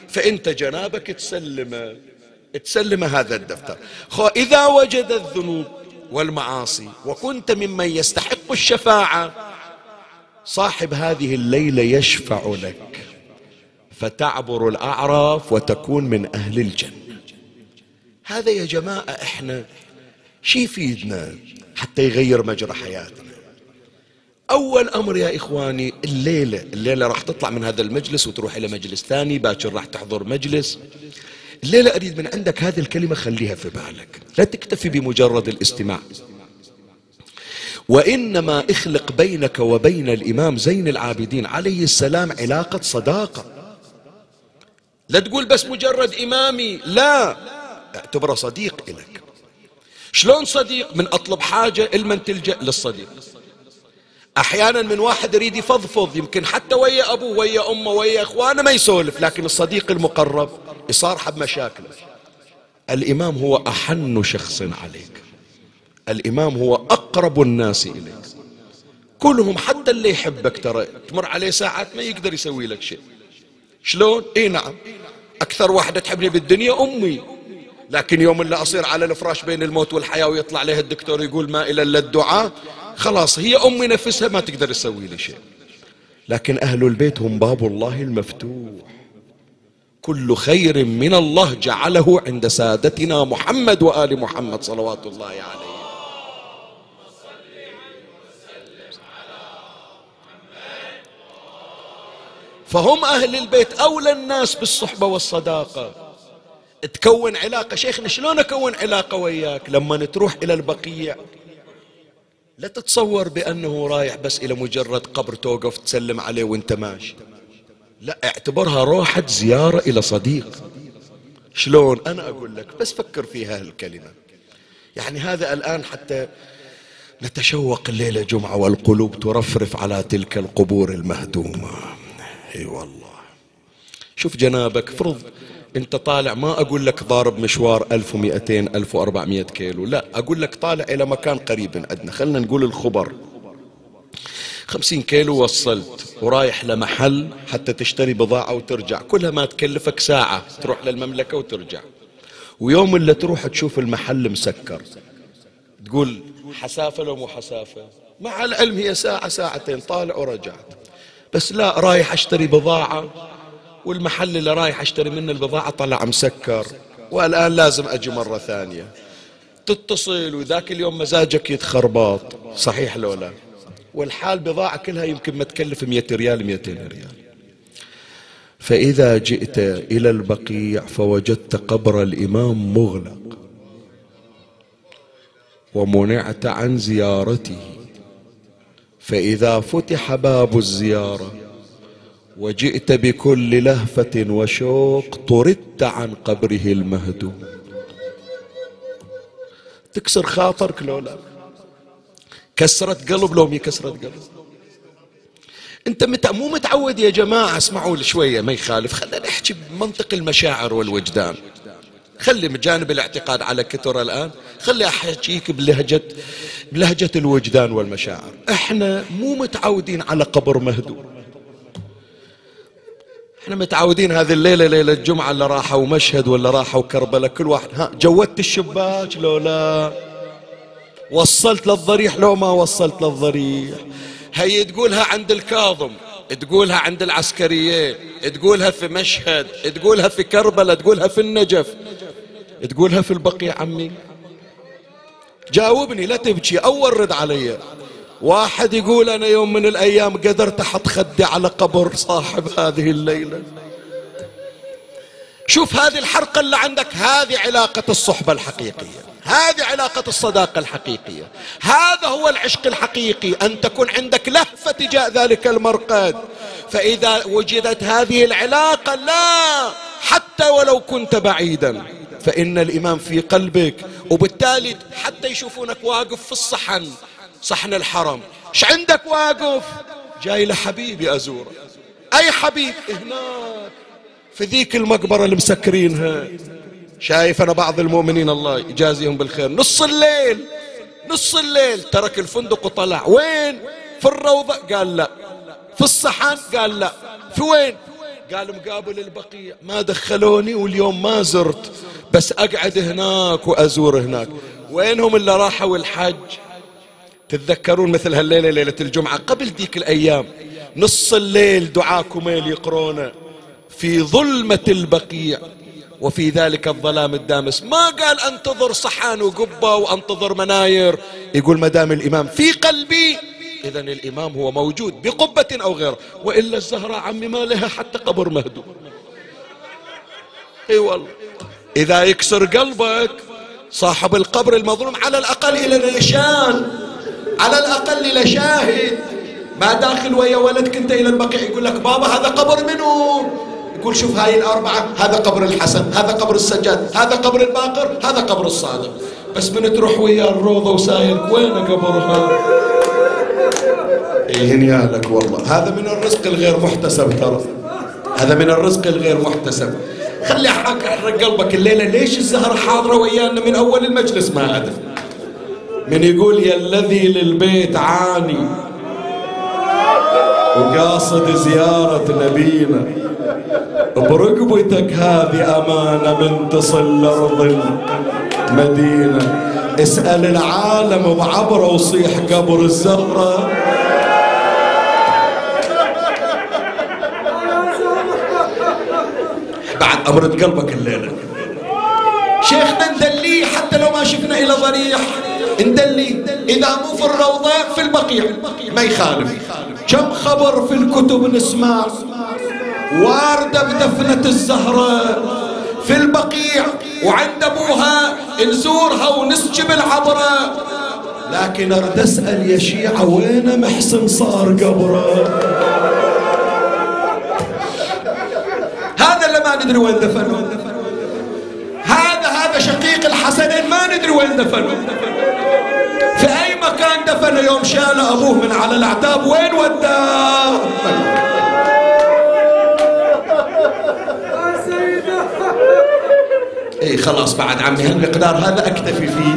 فأنت جنابك تسلم. تسلم هذا الدفتر. إذا وجد الذنوب والمعاصي وكنت ممن يستحق الشفاعة صاحب هذه الليلة يشفع لك. فتعبر الأعراف وتكون من أهل الجنة. هذا يا جماعة إحنا شي يفيدنا حتى يغير مجرى حياتنا؟ أول أمر يا إخواني الليلة الليلة راح تطلع من هذا المجلس وتروح إلى مجلس ثاني باكر راح تحضر مجلس. الليلة أريد من عندك هذه الكلمة خليها في بالك. لا تكتفي بمجرد الاستماع. وإنما اخلق بينك وبين الإمام زين العابدين عليه السلام علاقة صداقة. لا تقول بس مجرد إمامي لا. اعتبره صديق إلك شلون صديق؟ من أطلب حاجة المن تلجأ للصديق. أحيانا من واحد يريد يفضفض يمكن حتى ويا أبوه ويا أمه ويا إخوانه ما يسولف لكن الصديق المقرب. يصارحه بمشاكله الإمام هو أحن شخص عليك. الإمام هو أقرب الناس إليك. كلهم حتى اللي يحبك ترى تمر عليه ساعات ما يقدر يسوي لك شيء. شلون؟ إي نعم. أكثر واحدة تحبني بالدنيا أمي. لكن يوم اللي أصير على الفراش بين الموت والحياة ويطلع له الدكتور يقول ما إلى إلا الدعاء خلاص هي أمي نفسها ما تقدر تسوي لي شيء. لكن أهل البيت هم باب الله المفتوح. كل خير من الله جعله عند سادتنا محمد وآل محمد صلوات الله عليه. فهم أهل البيت أولى الناس بالصحبة والصداقة. تكون علاقة شيخنا شلون أكون علاقة وياك؟ لما تروح إلى البقيع. لا تتصور بأنه رايح بس إلى مجرد قبر توقف تسلم عليه وانت ماشي. لا اعتبرها روحة زيارة إلى صديق. شلون أنا أقول لك؟ بس فكر في هالكلمة يعني هذا الآن حتى نتشوق الليلة جمعة والقلوب ترفرف على تلك القبور المهدومة. إي والله. شوف جنابك فرض أنت طالع ما أقول لك ضارب مشوار 1200 1400 كيلو لا أقول لك طالع إلى مكان قريب عندنا خلنا نقول الخبر. خمسين كيلو وصلت. ورايح لمحل حتى تشتري بضاعة وترجع. كلها ما تكلفك ساعة تروح للمملكة وترجع. ويوم اللي تروح تشوف المحل مسكر. تقول حسافة لو مو حسافة. مع العلم هي ساعة ساعتين طالع ورجعت. بس لا رايح أشتري بضاعة. والمحل اللي رايح أشتري منه البضاعة طلع مسكر. والآن لازم أجي مرة ثانية. تتصل وذاك اليوم مزاجك يتخربط. صحيح لو لا؟ والحال بضاعة كلها يمكن ما تكلف مية ريال ميتين ريال. فإذا جئت إلى البقيع فوجدت قبر الإمام مغلق ومنعت عن زيارته. فإذا فتح باب الزيارة وجئت بكل لهفة وشوق طردت عن قبره المهدوم. تكسر خاطرك لو لا كسرت قلب لو مي كسرت قلب. انت مت... مو متعود يا جماعة اسمعوا لي شوية ما يخالف. خلينا نحكي بمنطق المشاعر والوجدان. خلي جانب الاعتقاد على كثر الآن. خلي أحكيك بلهجة بلهجة الوجدان والمشاعر. إحنا مو متعودين على قبر مهدوم. إحنا متعودين هذه الليلة ليلة الجمعة اللي راحوا مشهد ولا راحوا كربلاء كل واحد. ها جودت الشباك لو لا وصلت للضريح لو ما وصلت للضريح. هي تقولها عند الكاظم تقولها عند العسكريين تقولها في مشهد تقولها في كربلاء تقولها في النجف. تقولها في البقيع عمي. جاوبني لا تبكي أول رد علي. واحد يقول أنا يوم من الأيام قدرت أحط خدي على قبر صاحب هذه الليلة. شوف هذه الحرقة اللي عندك هذه علاقة الصحبة الحقيقية هذه علاقة الصداقة الحقيقية. هذا هو العشق الحقيقي أن تكون عندك لهفة تجاه ذلك المرقد. فإذا وجدت هذه العلاقة لا حتى ولو كنت بعيدا. فإن الإمام في قلبك وبالتالي حتى يشوفونك واقف في الصحن صحن الحرم. إيش عندك واقف؟ جاي لحبيبي أزوره. أي حبيب؟ هناك. في ذيك المقبرة اللي مسكرينها. شايف أنا بعض المؤمنين الله يجازيهم بالخير. نص الليل نص الليل ترك الفندق وطلع. وين؟ في الروضة؟ قال لا. في الصحن؟ قال لا. في وين؟ قال مقابل البقيع. ما دخلوني واليوم ما زرت. بس أقعد هناك وأزور هناك. وينهم اللي راحوا الحج؟ تتذكرون مثل هالليلة ليلة الجمعة؟ قبل ديك الأيام. نص الليل دعاء كميل يقرونه. في ظلمة البقيع. وفي ذلك الظلام الدامس. ما قال أنتظر صحان وقبة وأنتظر مناير. يقول مدام الإمام في قلبي إذا الإمام هو موجود بقبة أو غيره وإلا الزهراء عمي ما لها حتى قبر مهدوم. إي والله. إذا يكسر قلبك صاحب القبر المظلوم على الأقل إلى نشان على الأقل إلى شاهد. ما داخل ويا ولدك أنت إلى البقيع يقول لك بابا هذا قبر منو؟ يقول شوف هاي الأربعة هذا قبر الحسن هذا قبر السجاد هذا قبر الباقر هذا قبر الصادق. بس من تروح ويا الروضة وسايل وين قبرها إيه لك والله. هذا من الرزق الغير محتسب ترى. هذا من الرزق الغير محتسب. خلي أحرق قلبك. الليلة ليش الزهرة حاضرة ويانا من أول المجلس؟ ما أدري. من يقول يا الذي للبيت عاني. وقاصد زيارة نبينا. برقبتك هذه أمانة من تصل أرض المدينة اسأل العالم بعبره وصيح قبر الزهرة. بعد أمرت قلبك الليلة. شيخنا ندلي حتى لو ما شفنا إلى ضريح. ندلي إذا مو في الروضة في البقيع. ما يخالف. كم خبر في الكتب نسمع؟ واردة بدفنة الزهرة في البقيع وعند أبوها نزورها ونسجب العبرة. لكن أرد أسأل يا شيعة وين محسن صار قبره؟ هذا اللي ما ندري وين دفنه. هذا هذا شقيق الحسنين ما ندري وين دفنه. أي مكان دفنه يوم شال أبوه من على الأعتاب. وين وداه اي خلاص بعد عمي هالمقدار هذا أكتفي فيه.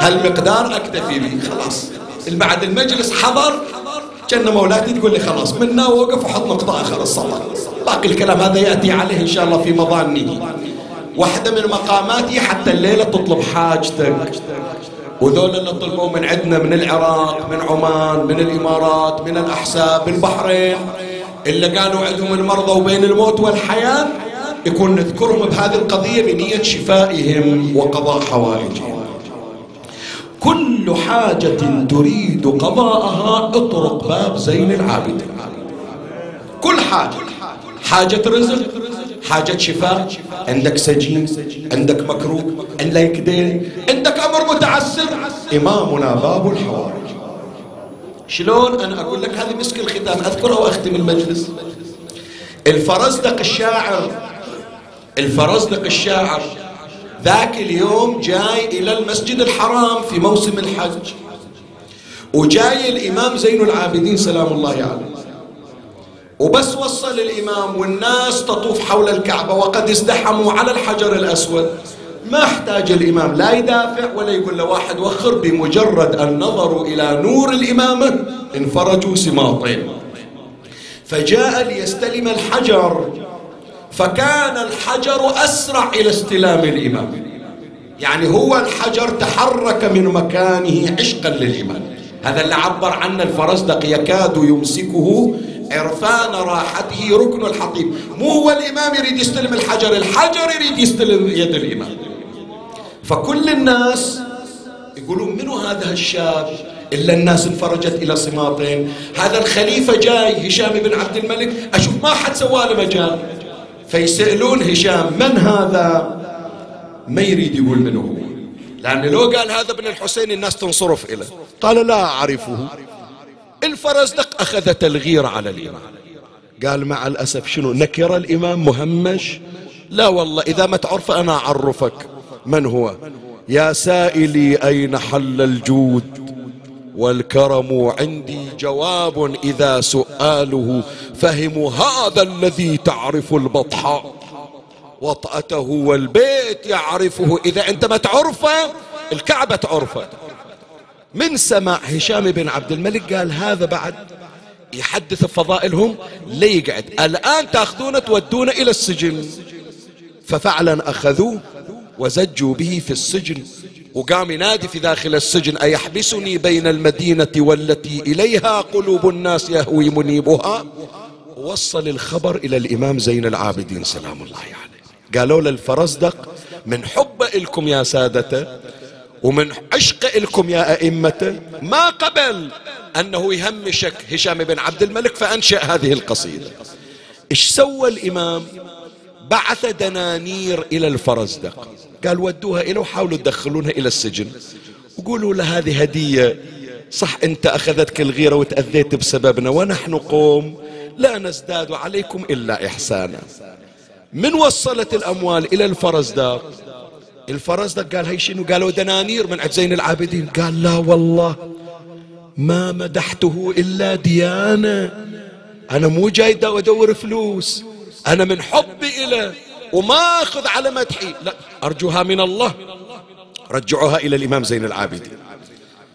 هالمقدار أكتفي به خلاص. بعد المجلس حضر كأن مولاتي تقول لي خلاص منا وقف وحط نقطة آخر الصلاة. باقي الكلام هذا يأتي عليه إن شاء الله في مظانه واحدة من مقاماتي حتى الليلة تطلب حاجتك. وذول اللي طلبوا من عندنا من العراق من عمان من الإمارات من الأحساء بالبحرين اللي قالوا عندهم المرضى وبين الموت والحياة يكون نذكرهم بهذه القضية بنية شفائهم وقضاء حوائجهم. كل حاجة تريد قضاءها اطرق باب زين العابدين كل حاجة. حاجة رزق حاجة شفاء عندك سجين عندك مكروه عندك دين أمر متعسر إمامنا باب الحوائج. شلون أنا أقول لك هذه مسك الختام؟ أذكرها وأختم المجلس. الفرزدق الشاعر الفرزدق الشاعر ذاك اليوم جاي إلى المسجد الحرام في موسم الحج. وجاي الإمام زين العابدين سلام الله عليه. وبس وصل الإمام والناس تطوف حول الكعبة وقد ازدحموا على الحجر الأسود. ما احتاج الإمام لا يدافع ولا يقول له واحد وخر بمجرد أن نظروا إلى نور الإمامة انفرجوا سماطين. فجاء ليستلم الحجر فكان الحجر أسرع إلى استلام الإمام. يعني هو الحجر تحرك من مكانه عشقا للإمام. هذا اللي عبر عنه الفرزدق يكاد يمسكه عرفان راحته ركن الحطيب. مو هو الإمام يريد يستلم الحجر الحجر يريد يستلم يد الإمام. فكل الناس يقولون منو هذا الشاب إلا الناس انفرجت إلى صماطين. هذا الخليفة جاي هشام بن عبد الملك. أشوف ما حد سوى له مجال. فيسألون هشام من هذا؟ ما يريد يقول منه هو. لأن لو قال هذا ابن الحسين الناس تنصرف إليه. قال لا أعرفه. الفرزدق أخذت الغيرة على الإمام. قال مع الأسف شنو؟ نكر الإمام مهمش؟ لا والله إذا ما تعرف أنا أعرفك. من هو؟ يا سائلي أين حل الجود؟ والكرم عندي جواب إذا سؤاله. فهموا هذا الذي تعرف البطحاء وطأته والبيت يعرفه. إذا أنت ما تعرفه الكعبة تعرفه. من سمع هشام بن عبد الملك قال هذا بعد. يحدث بفضائلهم ليقعد. الآن تأخذونه تودونه إلى السجن. ففعلا أخذوه. وزجوا به في السجن. وقام ينادي في داخل السجن أيحبسني بين المدينة والتي إليها قلوب الناس يهوي منيبها وصل الخبر إلى الإمام زين العابدين سلام الله عليه. قالوا للفرزدق من حب إلكم يا سادته ومن عشق إلكم يا أئمة ما قبل أنه يهمشك هشام بن عبد الملك فأنشأ هذه القصيدة. إيش سوى الإمام؟ بعث دنانير إلى الفرزدق قال ودوها إلى وحاولوا تدخلونها إلى السجن. وقولوا له هذه هدية صح أنت أخذتك الغيرة وتأذيت بسببنا ونحن قوم لا نزداد عليكم إلا إحسانا. من وصلت الأموال إلى الفرزدق الفرزدق قال هي شنو؟ قالوا دنانير من عند زين العابدين. قال لا والله ما مدحته إلا ديانة أنا مو جاي أدور فلوس. أنا من حبي إليه وما أخذ على مدحي لا أرجوها من الله. رجعوها إلى الإمام زين العابدين.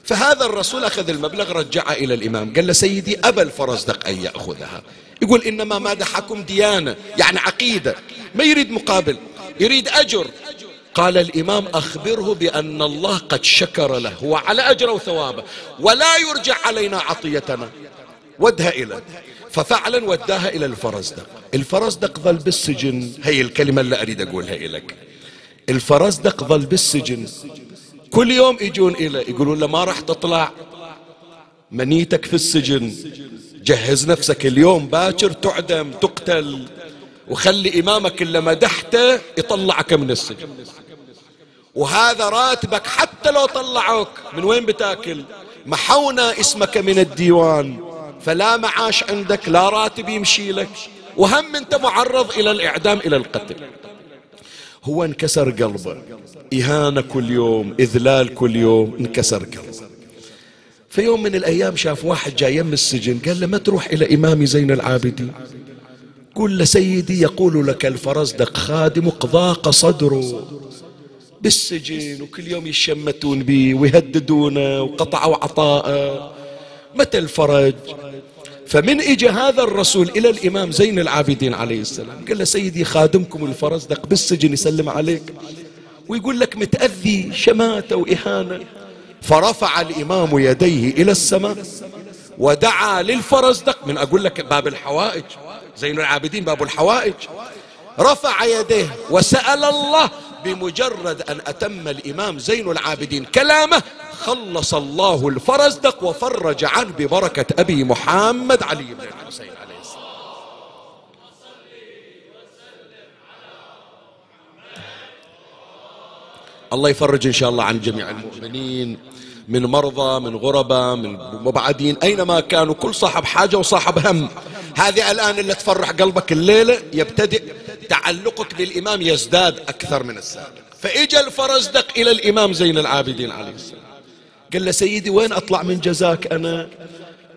فهذا الرسول أخذ المبلغ رجعها إلى الإمام. قال له سيدي أبى الفرزدق أن يأخذها. يقول إنما مدحكم ديانة يعني عقيدة. ما يريد مقابل يريد أجر. قال الإمام أخبره بأن الله قد شكر له هو على أجره وثوابه ولا يرجع علينا عطيتنا. ودها إلى ففعلا وداها إلى الفرزدق. الفرزدق ظل بالسجن. هي الكلمة اللي أريد أقولها إليك الفرزدق ظل بالسجن. كل يوم يجون إلى يقولون له ما راح تطلع. منيتك في السجن. جهز نفسك اليوم باكر تعدم تقتل. وخلي إمامك اللي مدحته يطلعك من السجن. وهذا راتبك حتى لو طلعوك. من وين بتاكل؟ محونا اسمك من الديوان. فلا معاش عندك لا راتب يمشي لك. وهم انت معرض إلى الإعدام إلى القتل. هو انكسر قلبه. إهانة كل يوم إذلال كل يوم انكسر قلبه. في يوم من الأيام شاف واحد جاي يم السجن قال له ما تروح إلى امامي زين العابدين؟ قل له سيدي يقول لك الفرزدق خادمك ضاق صدره. بالسجن وكل يوم يشمتون به ويهددونه وقطعوا عطاءه. متى الفرج. فمن اجى هذا الرسول إلى الإمام زين العابدين عليه السلام. قال له سيدي خادمكم الفرزدق بالسجن يسلم عليك. ويقول لك متأذي شماتة وإهانة. فرفع الإمام يديه إلى السماء ودعا للفرزدق من أقول لك باب الحوائج. زين العابدين باب الحوائج. رفع يديه وسأل الله بمجرد أن أتم الإمام زين العابدين كلامه خلص الله الفرزدق وفرج عنه ببركة أبي محمد علي بن الحسين عليه السلام. الله يفرج إن شاء الله عن جميع المؤمنين من مرضى من غرباء من مبعدين أينما كانوا كل صاحب حاجة وصاحب هم. هذه الآن اللي تفرح قلبك الليلة يبتدئ تعلقك بالإمام يزداد أكثر من السابق. فإجا الفرزدق إلى الإمام زين العابدين عليه السلام. قال له سيدي وين أطلع من جزاك أنا?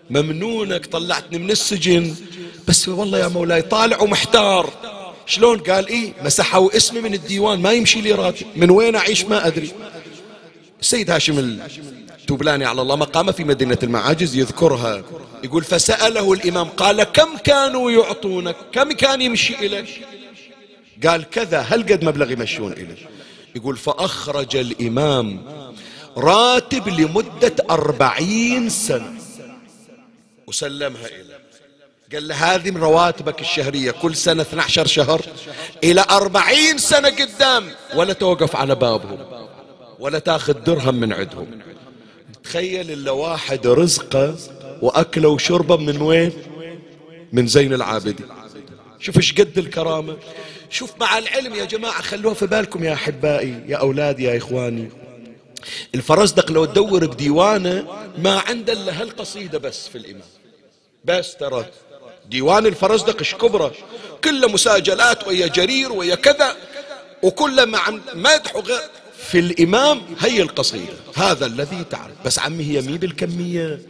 ممنونك طلعتني من السجن. بس والله يا مولاي طالع ومحتار. شلون؟ قال إيه مسحوا اسمي من الديوان ما يمشي لي راتب. من وين أعيش ما أدري. السيد هاشم التوبلاني على الله مقامه في مدينة المعاجز يذكرها. يقول فسأله الإمام قال كم كانوا يعطونك؟ كم كان يمشي إليك? قال كذا هل قد مبلغ يمشون إليه يقول فأخرج الإمام راتب لمدة أربعين سنة. وسلمها إليه قال له هذه من رواتبك الشهرية. كل سنة 12 شهر إلى أربعين سنة قدام. ولا توقف على بابهم. ولا تاخذ درهم من عندهم. تخيل إلا واحد رزقه وأكله وشربه من وين؟ من زين العابدين. شوف إيش قد الكرامة. شوف مع العلم يا جماعة خلوها في بالكم يا أحبائي يا أولادي يا إخواني. الفرزدق لو تدور بديوانه ما عنده إلا هالقصيدة بس في الإمام. بس ترى ديوان الفرزدق إيش كبره؟ كله مساجلات ويا جرير ويا كذا وكله مع مدح وغير. في الإمام هي القصيدة هذا الذي تعرف. بس عمي هي مي بالكمية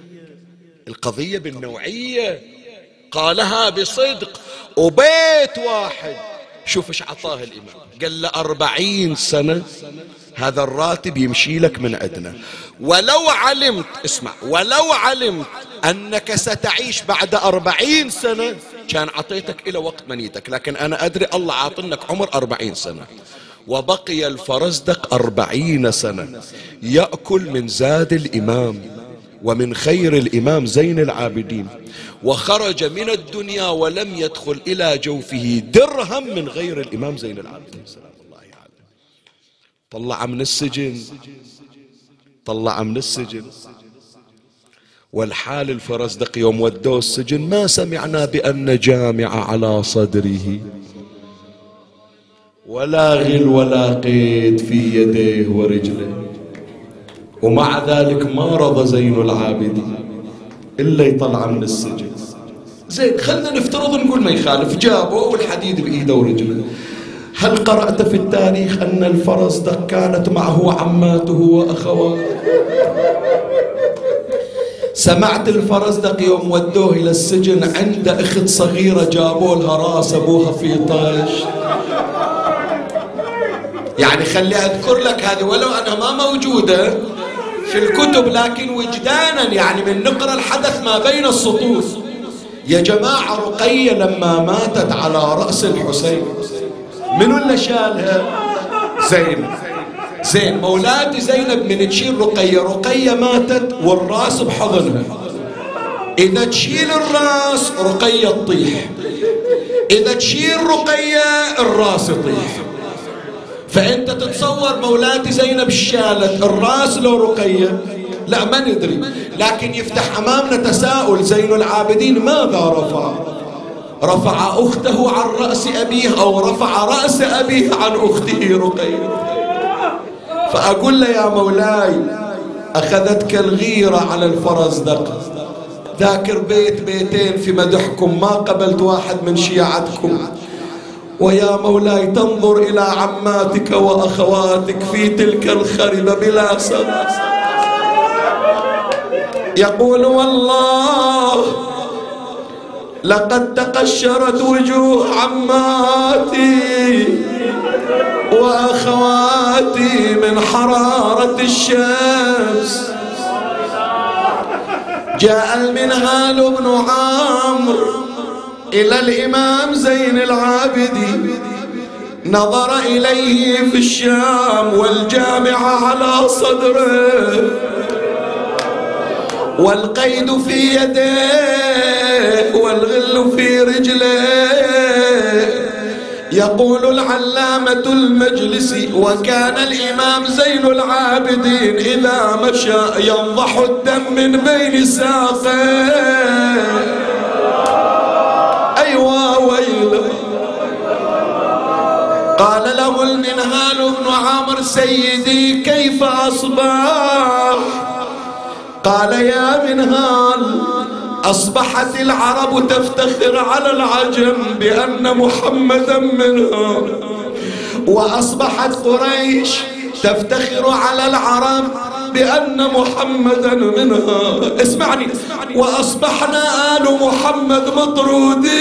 القضية بالنوعية. قالها بصدق وبيت واحد. شوف إيش عطاه الإمام. قال له أربعين سنة. هذا الراتب يمشي لك من عندنا ولو علمت اسمع ولو علمت أنك ستعيش بعد أربعين سنة كان عطيتك إلى وقت منيتك لكن أنا أدري الله عاطنك عمر أربعين سنة. وبقي الفرزدق أربعين سنة. يأكل من زاد الإمام ومن خير الإمام زين العابدين. وخرج من الدنيا ولم يدخل إلى جوفه درهم من غير الإمام زين العابدين. طلع من السجن. طلع من السجن. والحال الفرزدق يوم ودوه السجن. ما سمعنا بأن جامع على صدره. ولا غل ولا قيد في يديه ورجله. ومع ذلك ما رضى زين العابدين إلا يطلع من السجن. زين خلنا نفترض نقول ما يخالف. جابه والحديد بإيده ورجله. هل قرأت في التاريخ أن الفرزدق كانت معه عماته وأخواته سمعت الفرزدق يوم ودوه إلى السجن عند أخت صغيرة جابوا لها راس أبوها في طاش. يعني خلي أذكر لك هذه ولو أنها ما موجودة في الكتب لكن وجدانا يعني من نقرأ الحدث ما بين السطور يا جماعة رقية لما ماتت على رأس الحسين. منو اللي شالها؟ زين. زين مولاتي زينب من تشيل رقية رقية ماتت والراس بحضنها. إذا تشيل الراس رقية تطيح. إذا تشيل رقية الراس يطيح. فأنت تتصور مولاتي زينب شالت الراس لو رقية؟ لا ما ندري. لكن يفتح أمامنا تساؤل زين العابدين ماذا رفع؟ رفع أخته عن رأس أبيه أو رفع رأس أبيه عن أخته رقية. فأقول له يا مولاي أخذتك الغيرة على الفرزدق ذاكر بيت بيتين في مدحكم ما قبلت واحد من شيعتكم. ويا مولاي تنظر إلى عماتك وأخواتك في تلك الخربة بلا صدق يقول والله لقد تقشرت وجوه عماتي وأخواتي من حرارة الشمس. جاء المنهال بن عمرو إلى الإمام زين العابدين نظر إليه في الشام والجامعة على صدره. والقيد في يديه والغل في رجليه. يقول العلامة المجلسي وكان الإمام زين العابدين إذا مشى ينضح الدم من بين ساقيه. أيوا ويله. قال له المنهال بن عامر سيدي كيف أصبح؟ قال يا منهال أصبحت العرب تفتخر على العجم بأن محمدا منها وأصبحت قريش تفتخر على العرب بأن محمدا منها اسمعني. وأصبحنا آل محمد مطرودين.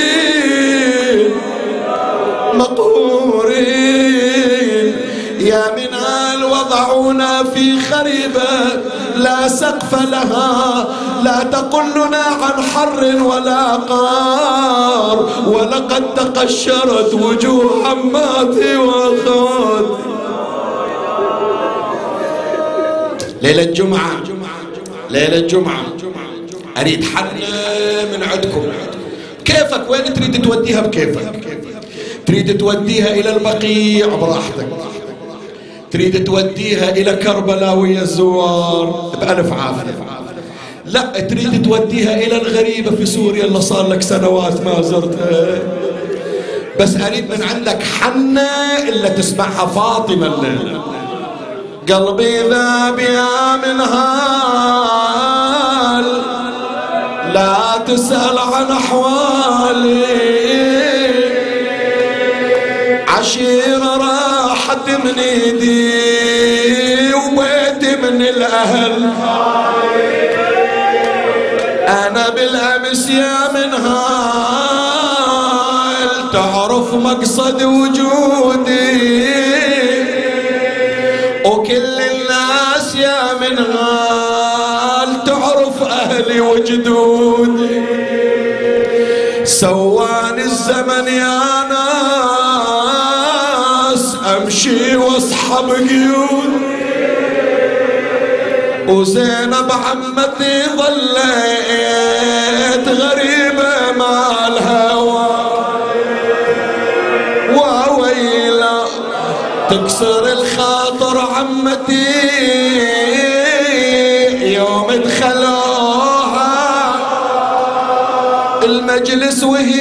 مقهورين. يا من آل وضعونا في خريبة لا سقف لها لا تقلنا عن حر ولا قار. ولقد تقشرت وجوه عماتي واخواتي ليلة الجمعة ليلة الجمعة. أريد حنة من عندكم. كيفك؟ وين تريد توديها؟ بكيفك. تريد توديها إلى البقيع براحتك. تريد توديها إلى كربلاء ويا الزوار. بألف عافية. لا تريد توديها إلى الغريبة في سوريا اللي صار لك سنوات ما زرتها بس أريد من عندك حنة إلا تسمعها فاطمة. الليلة قلبي ذاب يا منهال لا تسأل عن أحوالي. عشيرة راحت من إيدي وبيت من الأهل. أنا بالأمس يا منهال تعرف مقصد وجودي. وكل الناس يا من غال تعرف أهلي وجدودي. سواني الزمن يا واصحب قيود وزينب عمتي ظليت غريبة مع الهوى. وويلا تكسر الخاطر عمتي. يوم دخلوها المجلس وهي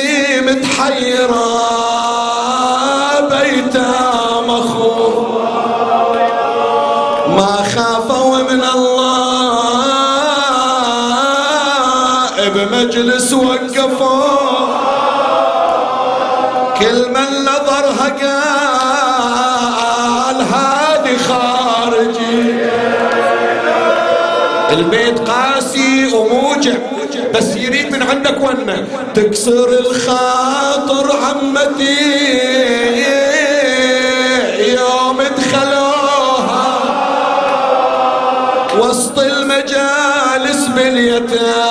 قال هذه خارجي. البيت قاسي وموجع بس يريد من عندك ونه. تكسر الخاطر عمتي. يوم دخلوها وسط المجالس باليتامى.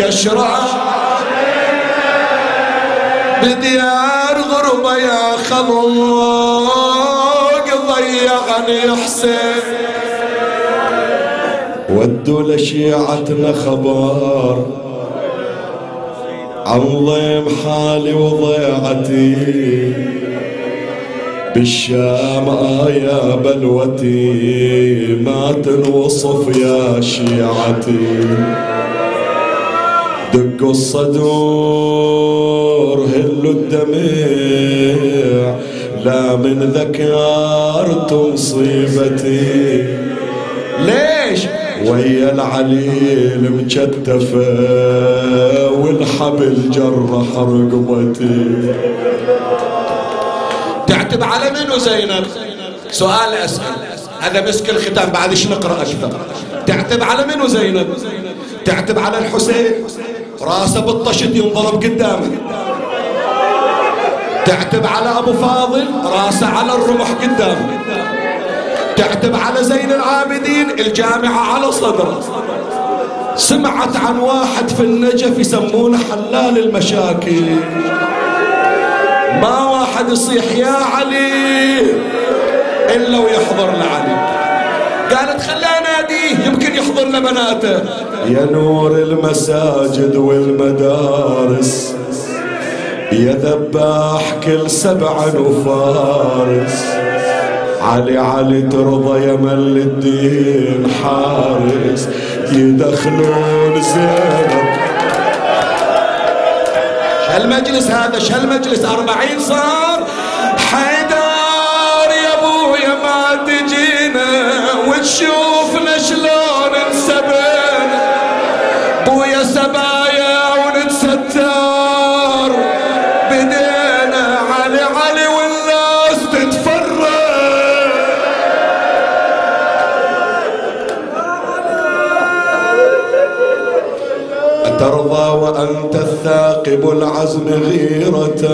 القشرة بديار غربة يا خلوق ضيعني حسين. ودوا لشيعتنا خبر عن ضيم حالي وضيعتي. بالشام آيا بلوتي. ما تنوصف يا شيعتي. دقوا الصدور هلوا الدمع لا من ذكرت مصيبتي. ليش؟ ويا العليل مكتفة والحبل جرح رقبتي تعتب على منو زينب؟ سؤال أسأل. هذا مسك الختام بعد إيش نقرأ أكثر تعتب على منو زينب؟ تعتب على الحسين؟ راسه بالطشت ينضرب قدامه. تعتب على أبو فاضل راسه على الرمح قدامه. تعتب على زين العابدين الجامعة على صدره. سمعت عن واحد في النجف يسمونه حلال المشاكل. ما واحد يصيح يا علي إلا ويحضر لعلي. قالت خلاه ناديه يمكن يحضر لبناته. يا نور المساجد والمدارس يا ذباح كل سبع وفارس علي علي ترضى يا مل الدين حارس. يدخلون زينب. شهالمجلس هذا؟ شهالمجلس أربعين صار. حيدار يا أبويا ما تجينا وتشوفنا وأنت الثاقب العزم غيرة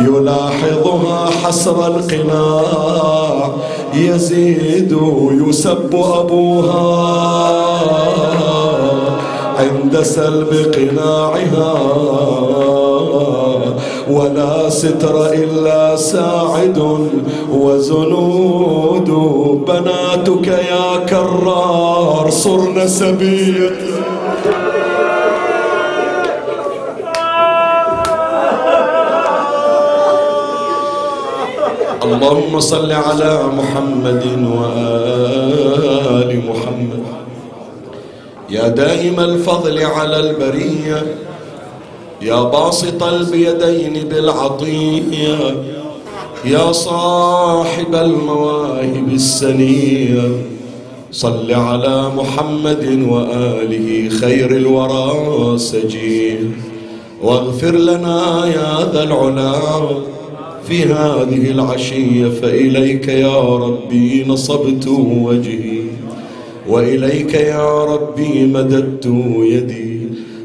يلاحظها حسر القناع يزيد يسب أبوها. عند سلب قناعها ولا ستر إلا ساعد وزنود بناتك يا كرار صرن سبيل. اللهم صل على محمد وآل محمد. يا دائم الفضل على البرية يا باسط البيدين بالعطية يا صاحب المواهب السنية. صل على محمد وآله خير الورى سجيه واغفر لنا يا ذا العلا في هذه العشية فإليك يا ربي نصبت وجهي وإليك يا ربي مددت يدي.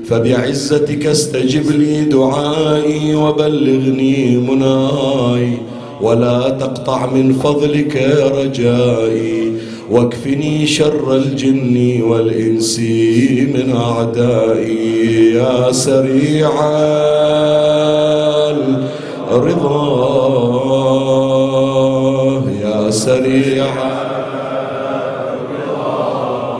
فبعزتك استجب لي دعائي وبلغني مناي ولا تقطع من فضلك رجائي. واكفني شر الجن والإنس من أعدائي يا سريع الرضا يا سريع.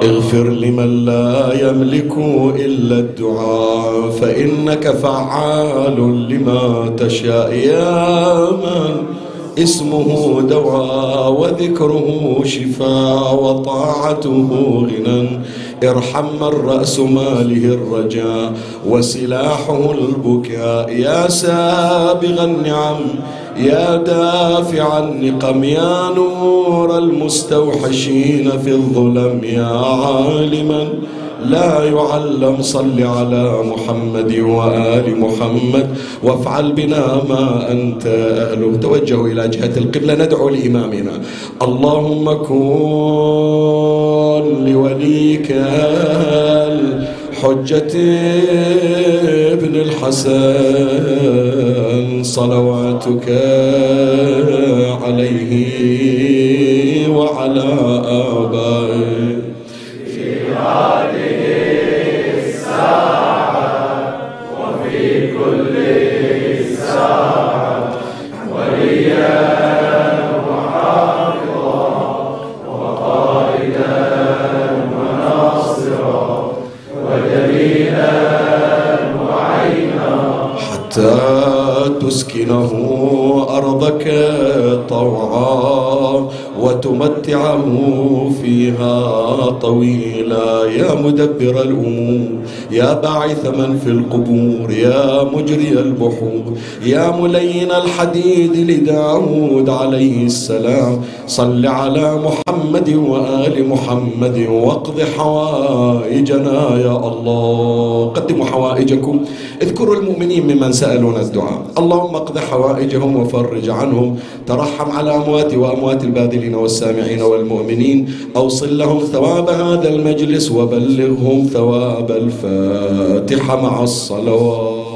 اغفر لمن لا يملك إلا الدعاء فإنك فعال لما تشاء. يا من اسمه دواء وذكره شفاء وطاعته غنى. ارحم من رأس ماله الرجاء وسلاحه البكاء. يا سابغ النعم يا دافع النقم يا نور المستوحشين في الظلم يا عالما. لا يعلم صل على محمد وآل محمد وافعل بنا ما أنت أهله. توجهوا إلى جهة القبلة ندعو لإمامنا. اللهم كن لوليك الحجة ابن الحسن صلواتك عليه وعلى آبائه. طوعا وتمتعه فيها طويلا يا مدبر الأمور. يا باعث من في القبور يا مجري البحور يا ملين الحديد لداود عليه السلام. صل على محمد وآل محمد واقض حوائجنا يا الله. قدموا حوائجكم. اذكروا المؤمنين ممن سألون الدعاء. اللهم اقض حوائجهم وفرج عنهم. ترحم على أموات وأموات الباذلين والسامعين والمؤمنين. أوصل لهم ثواب هذا المجلس وبلغهم ثواب الفاتحة مع الصلوات.